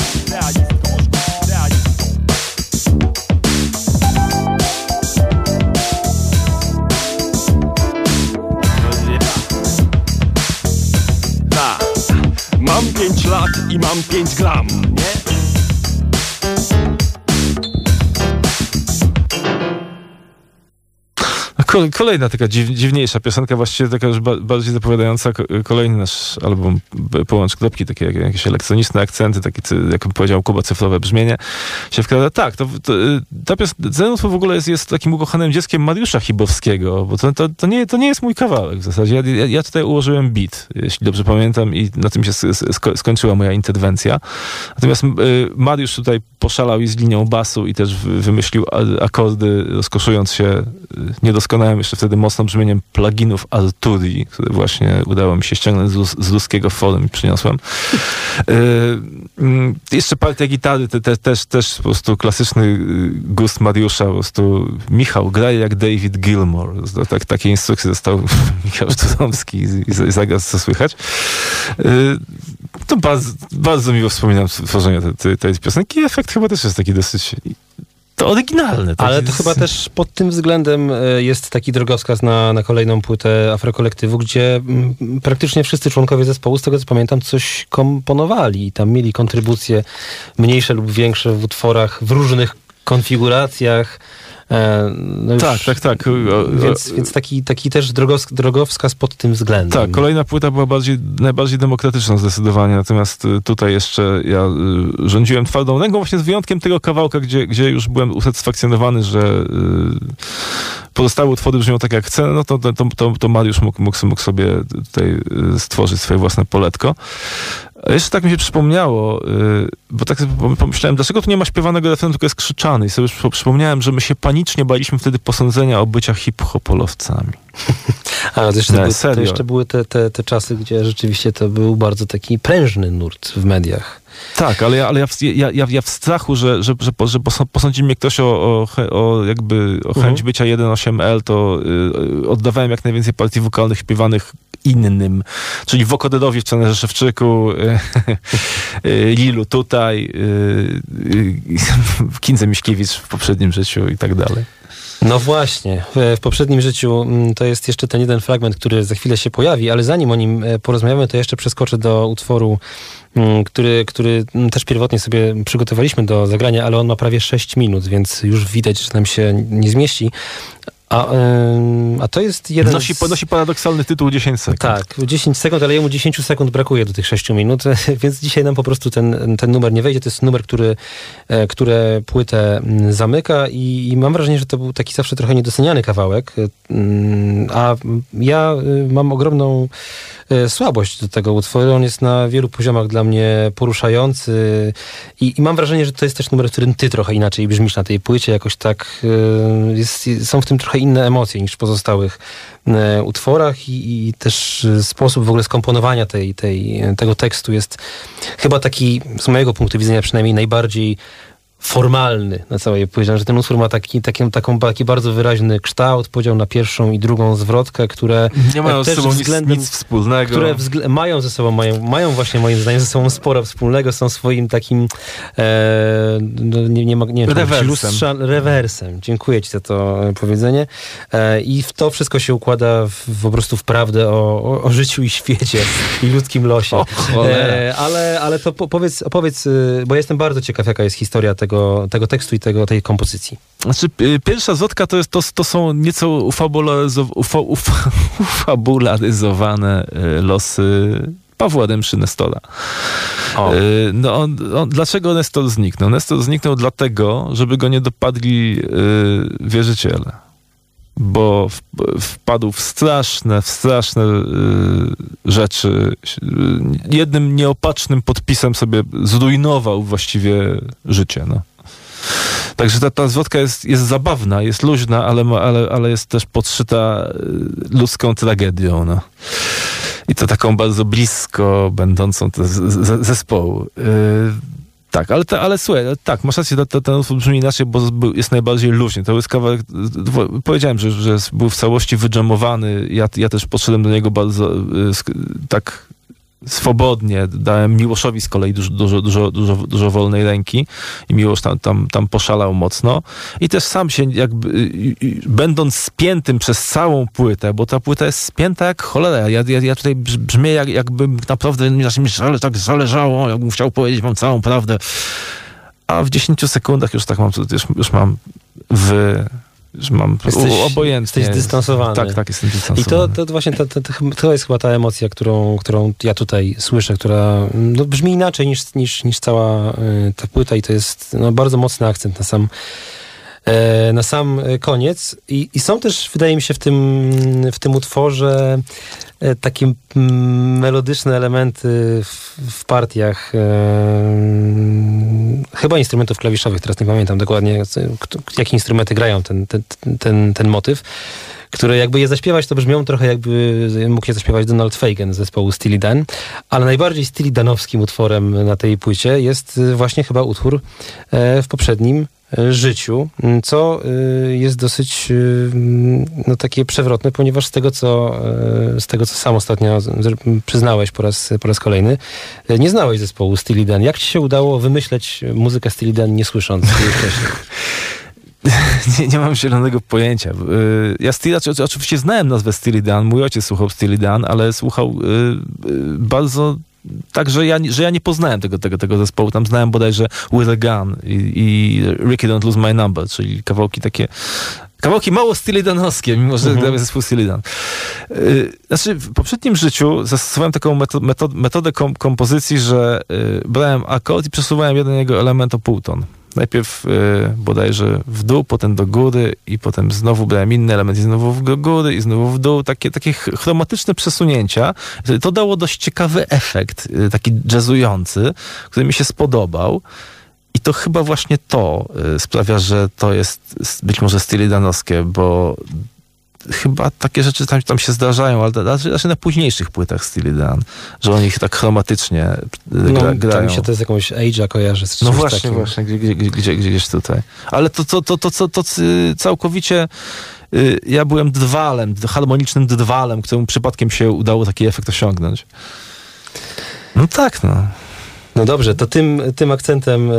Lat i mam 5 gram, nie? Kolejna taka dziw, dziwniejsza piosenka, właściwie taka już ba bardziej zapowiadająca ko- kolejny nasz album Połącz Kropki, takie jak, jakieś elektroniczne akcenty, takie, jak powiedział Kuba, cyfrowe brzmienie się wkrada. Tak, to, to, y, ta piosenka, w ogóle jest, jest takim ukochanym dzieckiem Mariusza Chibowskiego, bo to, to, to, nie, to nie jest mój kawałek w zasadzie. Ja, ja, tutaj ułożyłem beat, jeśli dobrze pamiętam i na tym się sk- sk- skończyła moja interwencja. Natomiast y, Mariusz tutaj poszalał i z linią basu i też wy- wymyślił akordy, rozkoszując się y, niedoskonałym jeszcze wtedy mocno brzmieniem pluginów Arturi, które właśnie udało mi się ściągnąć z, z ludzkiego forum i przyniosłem. Y, mm, jeszcze partia gitary, te, te, też, też po prostu klasyczny y, gust Mariusza, po prostu Michał graj jak David Gilmore. Tak, takie instrukcje dostał Michał Szturomski i, i, i co słychać. Y, to bardzo, bardzo miło wspominam tworzenie tej, tej, piosenki efekt chyba też jest taki dosyć to oryginalny. Taki Ale to chyba też pod tym względem e, jest taki drogowskaz na, na kolejną płytę Afrokolektywu, gdzie mm, praktycznie wszyscy członkowie zespołu, z tego co pamiętam, coś komponowali i tam mieli kontrybucje mniejsze lub większe w utworach w różnych konfiguracjach. E, no Tak, tak, tak. O- Więc, więc taki, taki też drogowskaz pod tym względem. Tak, kolejna płyta była bardziej, najbardziej demokratyczna zdecydowanie, natomiast y, tutaj jeszcze ja rządziłem twardą ręką, właśnie z wyjątkiem tego kawałka, gdzie, gdzie już byłem usatysfakcjonowany, że pozostałe utwory brzmią tak jak chcę, no to, to, to, to Mariusz mógł, mógł, mógł sobie tutaj stworzyć swoje własne poletko. A jeszcze tak mi się przypomniało, y, bo tak pomyślałem, dlaczego tu nie ma śpiewanego refrenu, tylko jest krzyczany i sobie przypo- przypomniałem, że my się panicznie baliśmy wtedy posądzenia o bycia hip-hopolowcami. A to jeszcze, były, to jeszcze były te, te, te czasy, gdzie rzeczywiście to był bardzo taki prężny nurt w mediach. Tak, ale ja, ale ja, w, ja, ja, ja w strachu, że, że, że, że posą- posądzi mnie ktoś o, o, o jakby o chęć Mhm. bycia 1.8L, to y, oddawałem jak najwięcej partii wokalnych śpiewanych innym, czyli Wokodedowi w Cenerze Szewczyku, y, y, Lilu tutaj, y, Kindze Miśkiewicz w poprzednim życiu i tak dalej. No właśnie, w, w poprzednim życiu mm, to jest jeszcze ten jeden fragment, który za chwilę się pojawi, ale zanim o nim e, porozmawiamy, to jeszcze przeskoczę do utworu, mm, który, który mm, też pierwotnie sobie przygotowaliśmy do zagrania, ale on ma prawie 6 minut, więc już widać, że nam się nie zmieści. A, ym, a to jest jeden Nosi, z... nosi paradoksalny tytuł 10 sekund. Tak, 10 sekund, ale jemu 10 sekund brakuje do tych 6 minut, więc dzisiaj nam po prostu ten, ten numer nie wejdzie. To jest numer, który, e, które płytę zamyka i, i mam wrażenie, że to był taki zawsze trochę niedoceniany kawałek, Mm, a ja y, mam ogromną e, słabość do tego utworu. On jest na wielu poziomach dla mnie poruszający i, i mam wrażenie, że to jest też numer, w którym ty trochę inaczej brzmisz na tej płycie, jakoś tak e, jest, są w tym trochę inne emocje niż w pozostałych e, utworach i, i też e, sposób w ogóle skomponowania tej, tej, tego tekstu jest chyba taki, z mojego punktu widzenia przynajmniej, najbardziej formalny na całej płycie, że ten utwór ma taki, taki, taką, taki bardzo wyraźny kształt, podział na pierwszą i drugą zwrotkę, które Nie mają ze też sobą nic, względem- nic wspólnego. które wzgl- mają ze sobą, mają, mają właśnie moim zdaniem ze sobą sporo wspólnego, są swoim takim e, no, nie, nie, ma, nie wiem, Rewersem. lustrza, rewersem. Dziękuję ci za to e, powiedzenie. E, I w to wszystko się układa w, po prostu w prawdę o, o, o życiu i świecie i ludzkim losie. O. E, ale, ale to po, powiedz, opowiedz, y, bo ja jestem bardzo ciekaw, jaka jest historia tego, tego tekstu i tego, tej kompozycji. Znaczy, y, pierwsza zwrotka to, jest, to, to są nieco ufabularyzow, ufa, ufa, ufabularyzowane y, losy Pawła Dębszy Nestola. O. Y, No on, on, dlaczego Nestor zniknął? Nestor zniknął dlatego, żeby go nie dopadli y, wierzyciele. Bo wpadł w straszne, w straszne y, rzeczy. Jednym nieopatrznym podpisem sobie zrujnował właściwie życie. No. Także ta, ta zwrotka jest, jest zabawna, jest luźna, ale, ale, ale jest też podszyta y, ludzką tragedią. No. I to taką bardzo blisko będącą z, z, zespołu. Yy, tak, ale, ale słuchaj, tak, masz rację, ten, utwór brzmi inaczej, bo jest najbardziej luźny. To jest kawałek, powiedziałem, że, że był w całości wydżamowany. Ja, ja też podszedłem do niego bardzo y, tak swobodnie. Dałem Miłoszowi z kolei dużo, dużo, dużo, dużo, dużo wolnej ręki i Miłosz tam, tam, tam poszalał mocno. I też sam się jakby, y, y, będąc spiętym przez całą płytę, bo ta płyta jest spięta jak cholera. Ja, ja, ja tutaj brz- brzmię jak, jakbym naprawdę mi zale, tak zależało, jakbym chciał powiedzieć wam całą prawdę. A w 10 sekundach już tak mam, już, już mam w... Już mam Jesteś- obojętnie. jesteś dystansowany. Tak, tak, jestem I dystansowany. to, to właśnie to, jest chyba ta emocja, którą, którą ja tutaj słyszę, która no, brzmi inaczej niż, niż, niż cała y, ta płyta i to jest no, bardzo mocny akcent na sam, na sam e, koniec. I, I są też, wydaje mi się, w tym, w tym utworze e, takie mm, melodyczne elementy w, w partiach e, chyba instrumentów klawiszowych, teraz nie pamiętam dokładnie, jakie instrumenty grają ten, ten, ten, ten motyw które jakby je zaśpiewać, to brzmią trochę jakby mógł je zaśpiewać Donald Fagen z zespołu Steely Dan, ale najbardziej Steely Danowskim utworem na tej płycie jest właśnie chyba utwór e, w poprzednim e, życiu, co y, jest dosyć y, no, takie przewrotne, ponieważ z tego, co, e, z tego, co sam ostatnio przyznałeś po raz, po raz kolejny, nie znałeś zespołu Steely Dan. Jak ci się udało wymyśleć muzykę Steely Dan nie słysząc wcześniej? nie, nie mam zielonego pojęcia. Y, Ja Steely, oczy- oczywiście znałem nazwę Steely Dan, mój ojciec słuchał Steely Dan, ale słuchał y, y, bardzo także ja, że ja nie poznałem tego, tego, tego zespołu. Tam znałem bodajże With a Gun i, i Ricky Don't Lose My Number, czyli kawałki takie Kawałki mało stylidanowskie, mimo że Mhm. gramy zespół stylidan. Yy, Znaczy, w poprzednim życiu zastosowałem taką meto- meto- metodę kom- kompozycji, że yy, brałem akord i przesuwałem jeden jego element o półton. Najpierw yy, bodajże w dół, potem do góry i potem znowu brałem inny element i znowu do góry i znowu w dół. Takie, takie ch- chromatyczne przesunięcia. To dało dość ciekawy efekt, yy, taki jazzujący, który mi się spodobał. I to chyba właśnie to y, sprawia, że to jest być może stylidanowskie, bo chyba takie rzeczy tam, tam się zdarzają, ale raczej, raczej na późniejszych płytach Stylidan, że oni ich tak chromatycznie y, No, gra, grają. mi się to z jakąś Age'a kojarzy. Z No właśnie, takim. właśnie, gdzie, gdzie, gdzie, gdzie, gdzieś tutaj. Ale to, to, to, to, to, to y, całkowicie y, ja byłem drwalem, harmonicznym drwalem, któremu przypadkiem się udało taki efekt osiągnąć. No tak, no. No dobrze, to tym, tym akcentem e,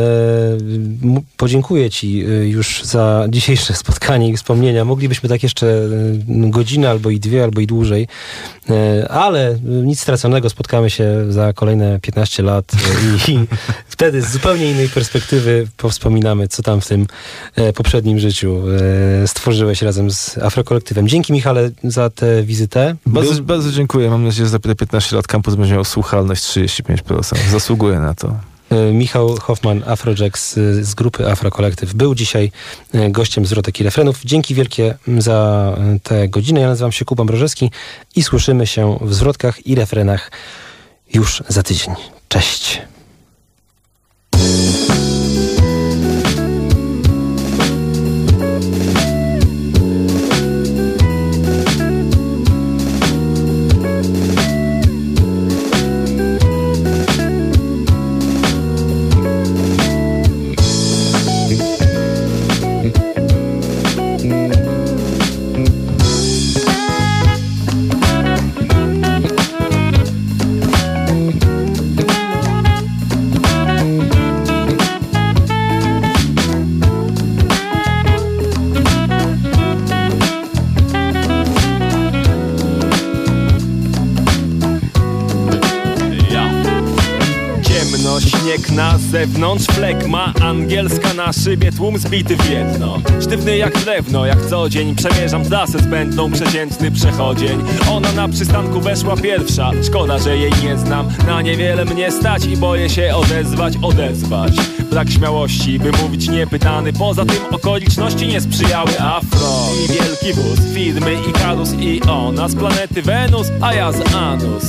podziękuję Ci e, już za dzisiejsze spotkanie i wspomnienia. Moglibyśmy tak jeszcze e, godzinę, albo i dwie, albo i dłużej, ale nic straconego. Spotkamy się za kolejne 15 lat i, i wtedy z zupełnie innej perspektywy powspominamy, co tam w tym poprzednim życiu stworzyłeś razem z Afrokolektywem. Dzięki Michale za tę wizytę. Bardzo, bardzo dziękuję. Mam nadzieję, że za te 15 lat kampus będzie miał słuchalność 35%. Zasługuje na to. E, Michał Hoffman, Afrojax z, grupy Afro Collective był dzisiaj e, gościem zwrotek i refrenów. Dzięki wielkie m, za e, tę godzinę. Ja nazywam się Kuba Mrożewski i słyszymy się w zwrotkach i refrenach już za tydzień. Cześć. Zewnątrz, flegma angielska na szybie, tłum zbity w jedno. Sztywny jak drewno, jak co dzień przemierzam trasę zbędną, przeciętny przechodzień. Ona na przystanku weszła pierwsza, szkoda, że jej nie znam. Na niewiele mnie stać i boję się odezwać, odezwać. Brak śmiałości, by mówić niepytany, poza tym okoliczności nie sprzyjały afro. I wielki wóz, firmy i karus i ona z planety Wenus, a ja z Anus.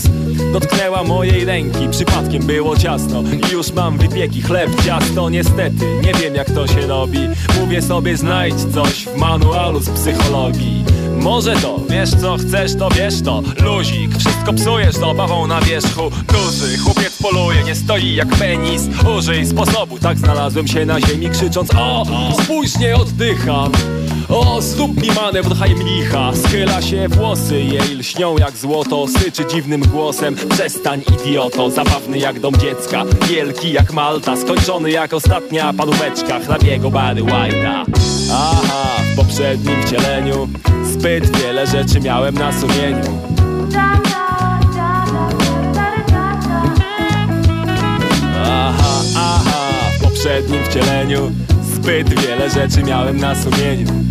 Dotknęła mojej ręki, przypadkiem było ciasno. I już mam wypieki, chleb, ciasto Niestety, nie wiem jak to się robi. Mówię sobie znajdź coś w manualu z psychologii. Może to, wiesz co chcesz, to wiesz to. Luzik, wszystko psujesz z obawą na wierzchu. Duży, chłopiec poluje, nie stoi jak penis. Użyj sposobu, tak znalazłem się na ziemi Krzycząc o, spójrz, nie oddycham o, mi manewr hajmlicha Schyla się włosy, jej lśnią jak złoto. Syczy dziwnym głosem. Przestań idioto, zabawny jak dom dziecka. Wielki jak Malta, skończony jak ostatnia paróweczka Hrabiego Barry White'a. Aha, w poprzednim wcieleniu. Zbyt wiele rzeczy miałem na sumieniu. Aha, aha, w poprzednim wcieleniu. Zbyt wiele rzeczy miałem na sumieniu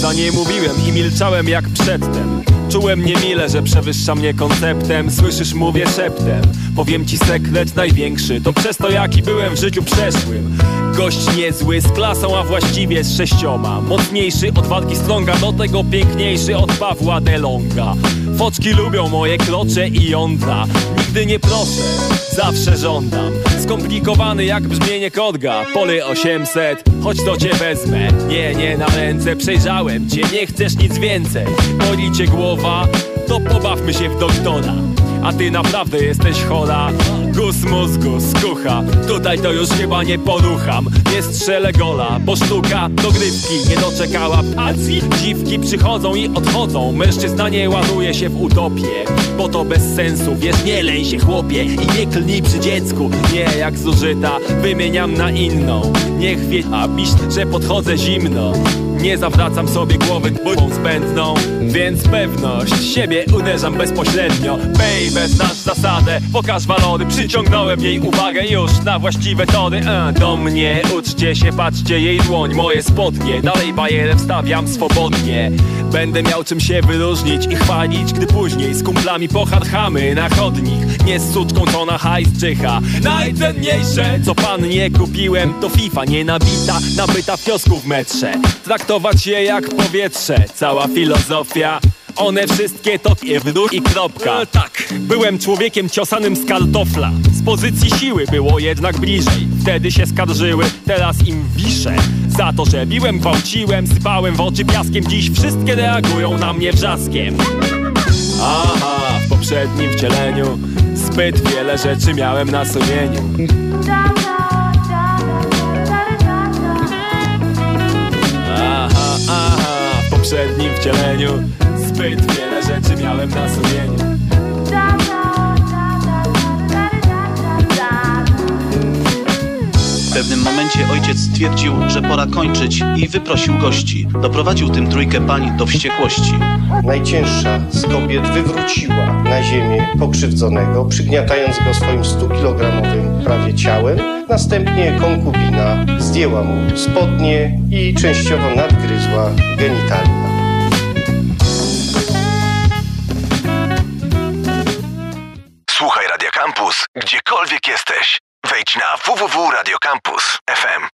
Za nie mówiłem i milczałem jak przedtem. Czułem niemile, że przewyższa mnie konceptem. Słyszysz, mówię szeptem Powiem ci sekret największy To przez to jaki byłem w życiu przeszłym. Gość niezły z klasą, a właściwie z sześcioma. Mocniejszy od walki stronga Do tego piękniejszy od Pawła Delonga Foczki lubią moje krocze i jądra. Nigdy nie proszę, zawsze żądam. Skomplikowany jak brzmienie kodga. Pole 800, chodź to cię wezmę. Nie, nie na ręce, przejrzałem cię. Nie chcesz nic więcej. Boli cię głowa, to pobawmy się w doktora a ty naprawdę jesteś chora. Gus mózgu, skucha Tutaj to już chyba nie porucham. Nie strzelę gola, bo sztuka dogrywki Nie doczekała pacji. Dziwki przychodzą i odchodzą. Mężczyzna nie ładuje się w utopię Bo to bez sensu, wiesz, nie lej się chłopie. I nie klnij przy dziecku. Nie jak zużyta, wymieniam na inną. Niech wie, a pisz, że podchodzę zimno Nie zawracam sobie głowy bójką zbędną. Więc pewność siebie uderzam bezpośrednio. Baby, znasz zasadę, pokaż walory Przyciągnąłem jej uwagę już na właściwe tory e, Do mnie uczcie się, patrzcie jej dłoń. Moje spodnie, dalej bajerę wstawiam swobodnie Będę miał czym się wyróżnić i chwalić Gdy później z kumplami pocharchamy na chodnik. Nie z suczką, co na hajs czyha. Najcenniejsze, co pan nie kupiłem To FIFA nienabita, nabyta w kiosku w metrze. Traktować je jak powietrze Cała filozofia. One wszystkie to pierdół i kropka. E, Tak, byłem człowiekiem ciosanym z kartofla. Z pozycji siły było jednak bliżej Wtedy się skarżyły, teraz im wiszę. Za to, że biłem, gwałciłem, sypałem w oczy piaskiem Dziś wszystkie reagują na mnie wrzaskiem. Aha, w poprzednim wcieleniu Zbyt wiele rzeczy miałem na sumieniu. Aha, aha, w poprzednim wcieleniu Zbyt wiele rzeczy miałem na sumieniu pewnym momencie ojciec stwierdził, że pora kończyć i wyprosił gości. Doprowadził tym trójkę pań do wściekłości. Najcięższa z kobiet wywróciła na ziemię pokrzywdzonego, przygniatając go swoim 100-kilogramowym prawie ciałem. Następnie konkubina zdjęła mu spodnie i częściowo nadgryzła genitalia. Słuchaj Radio Campus, gdziekolwiek jesteś. Na www.radiocampus.fm.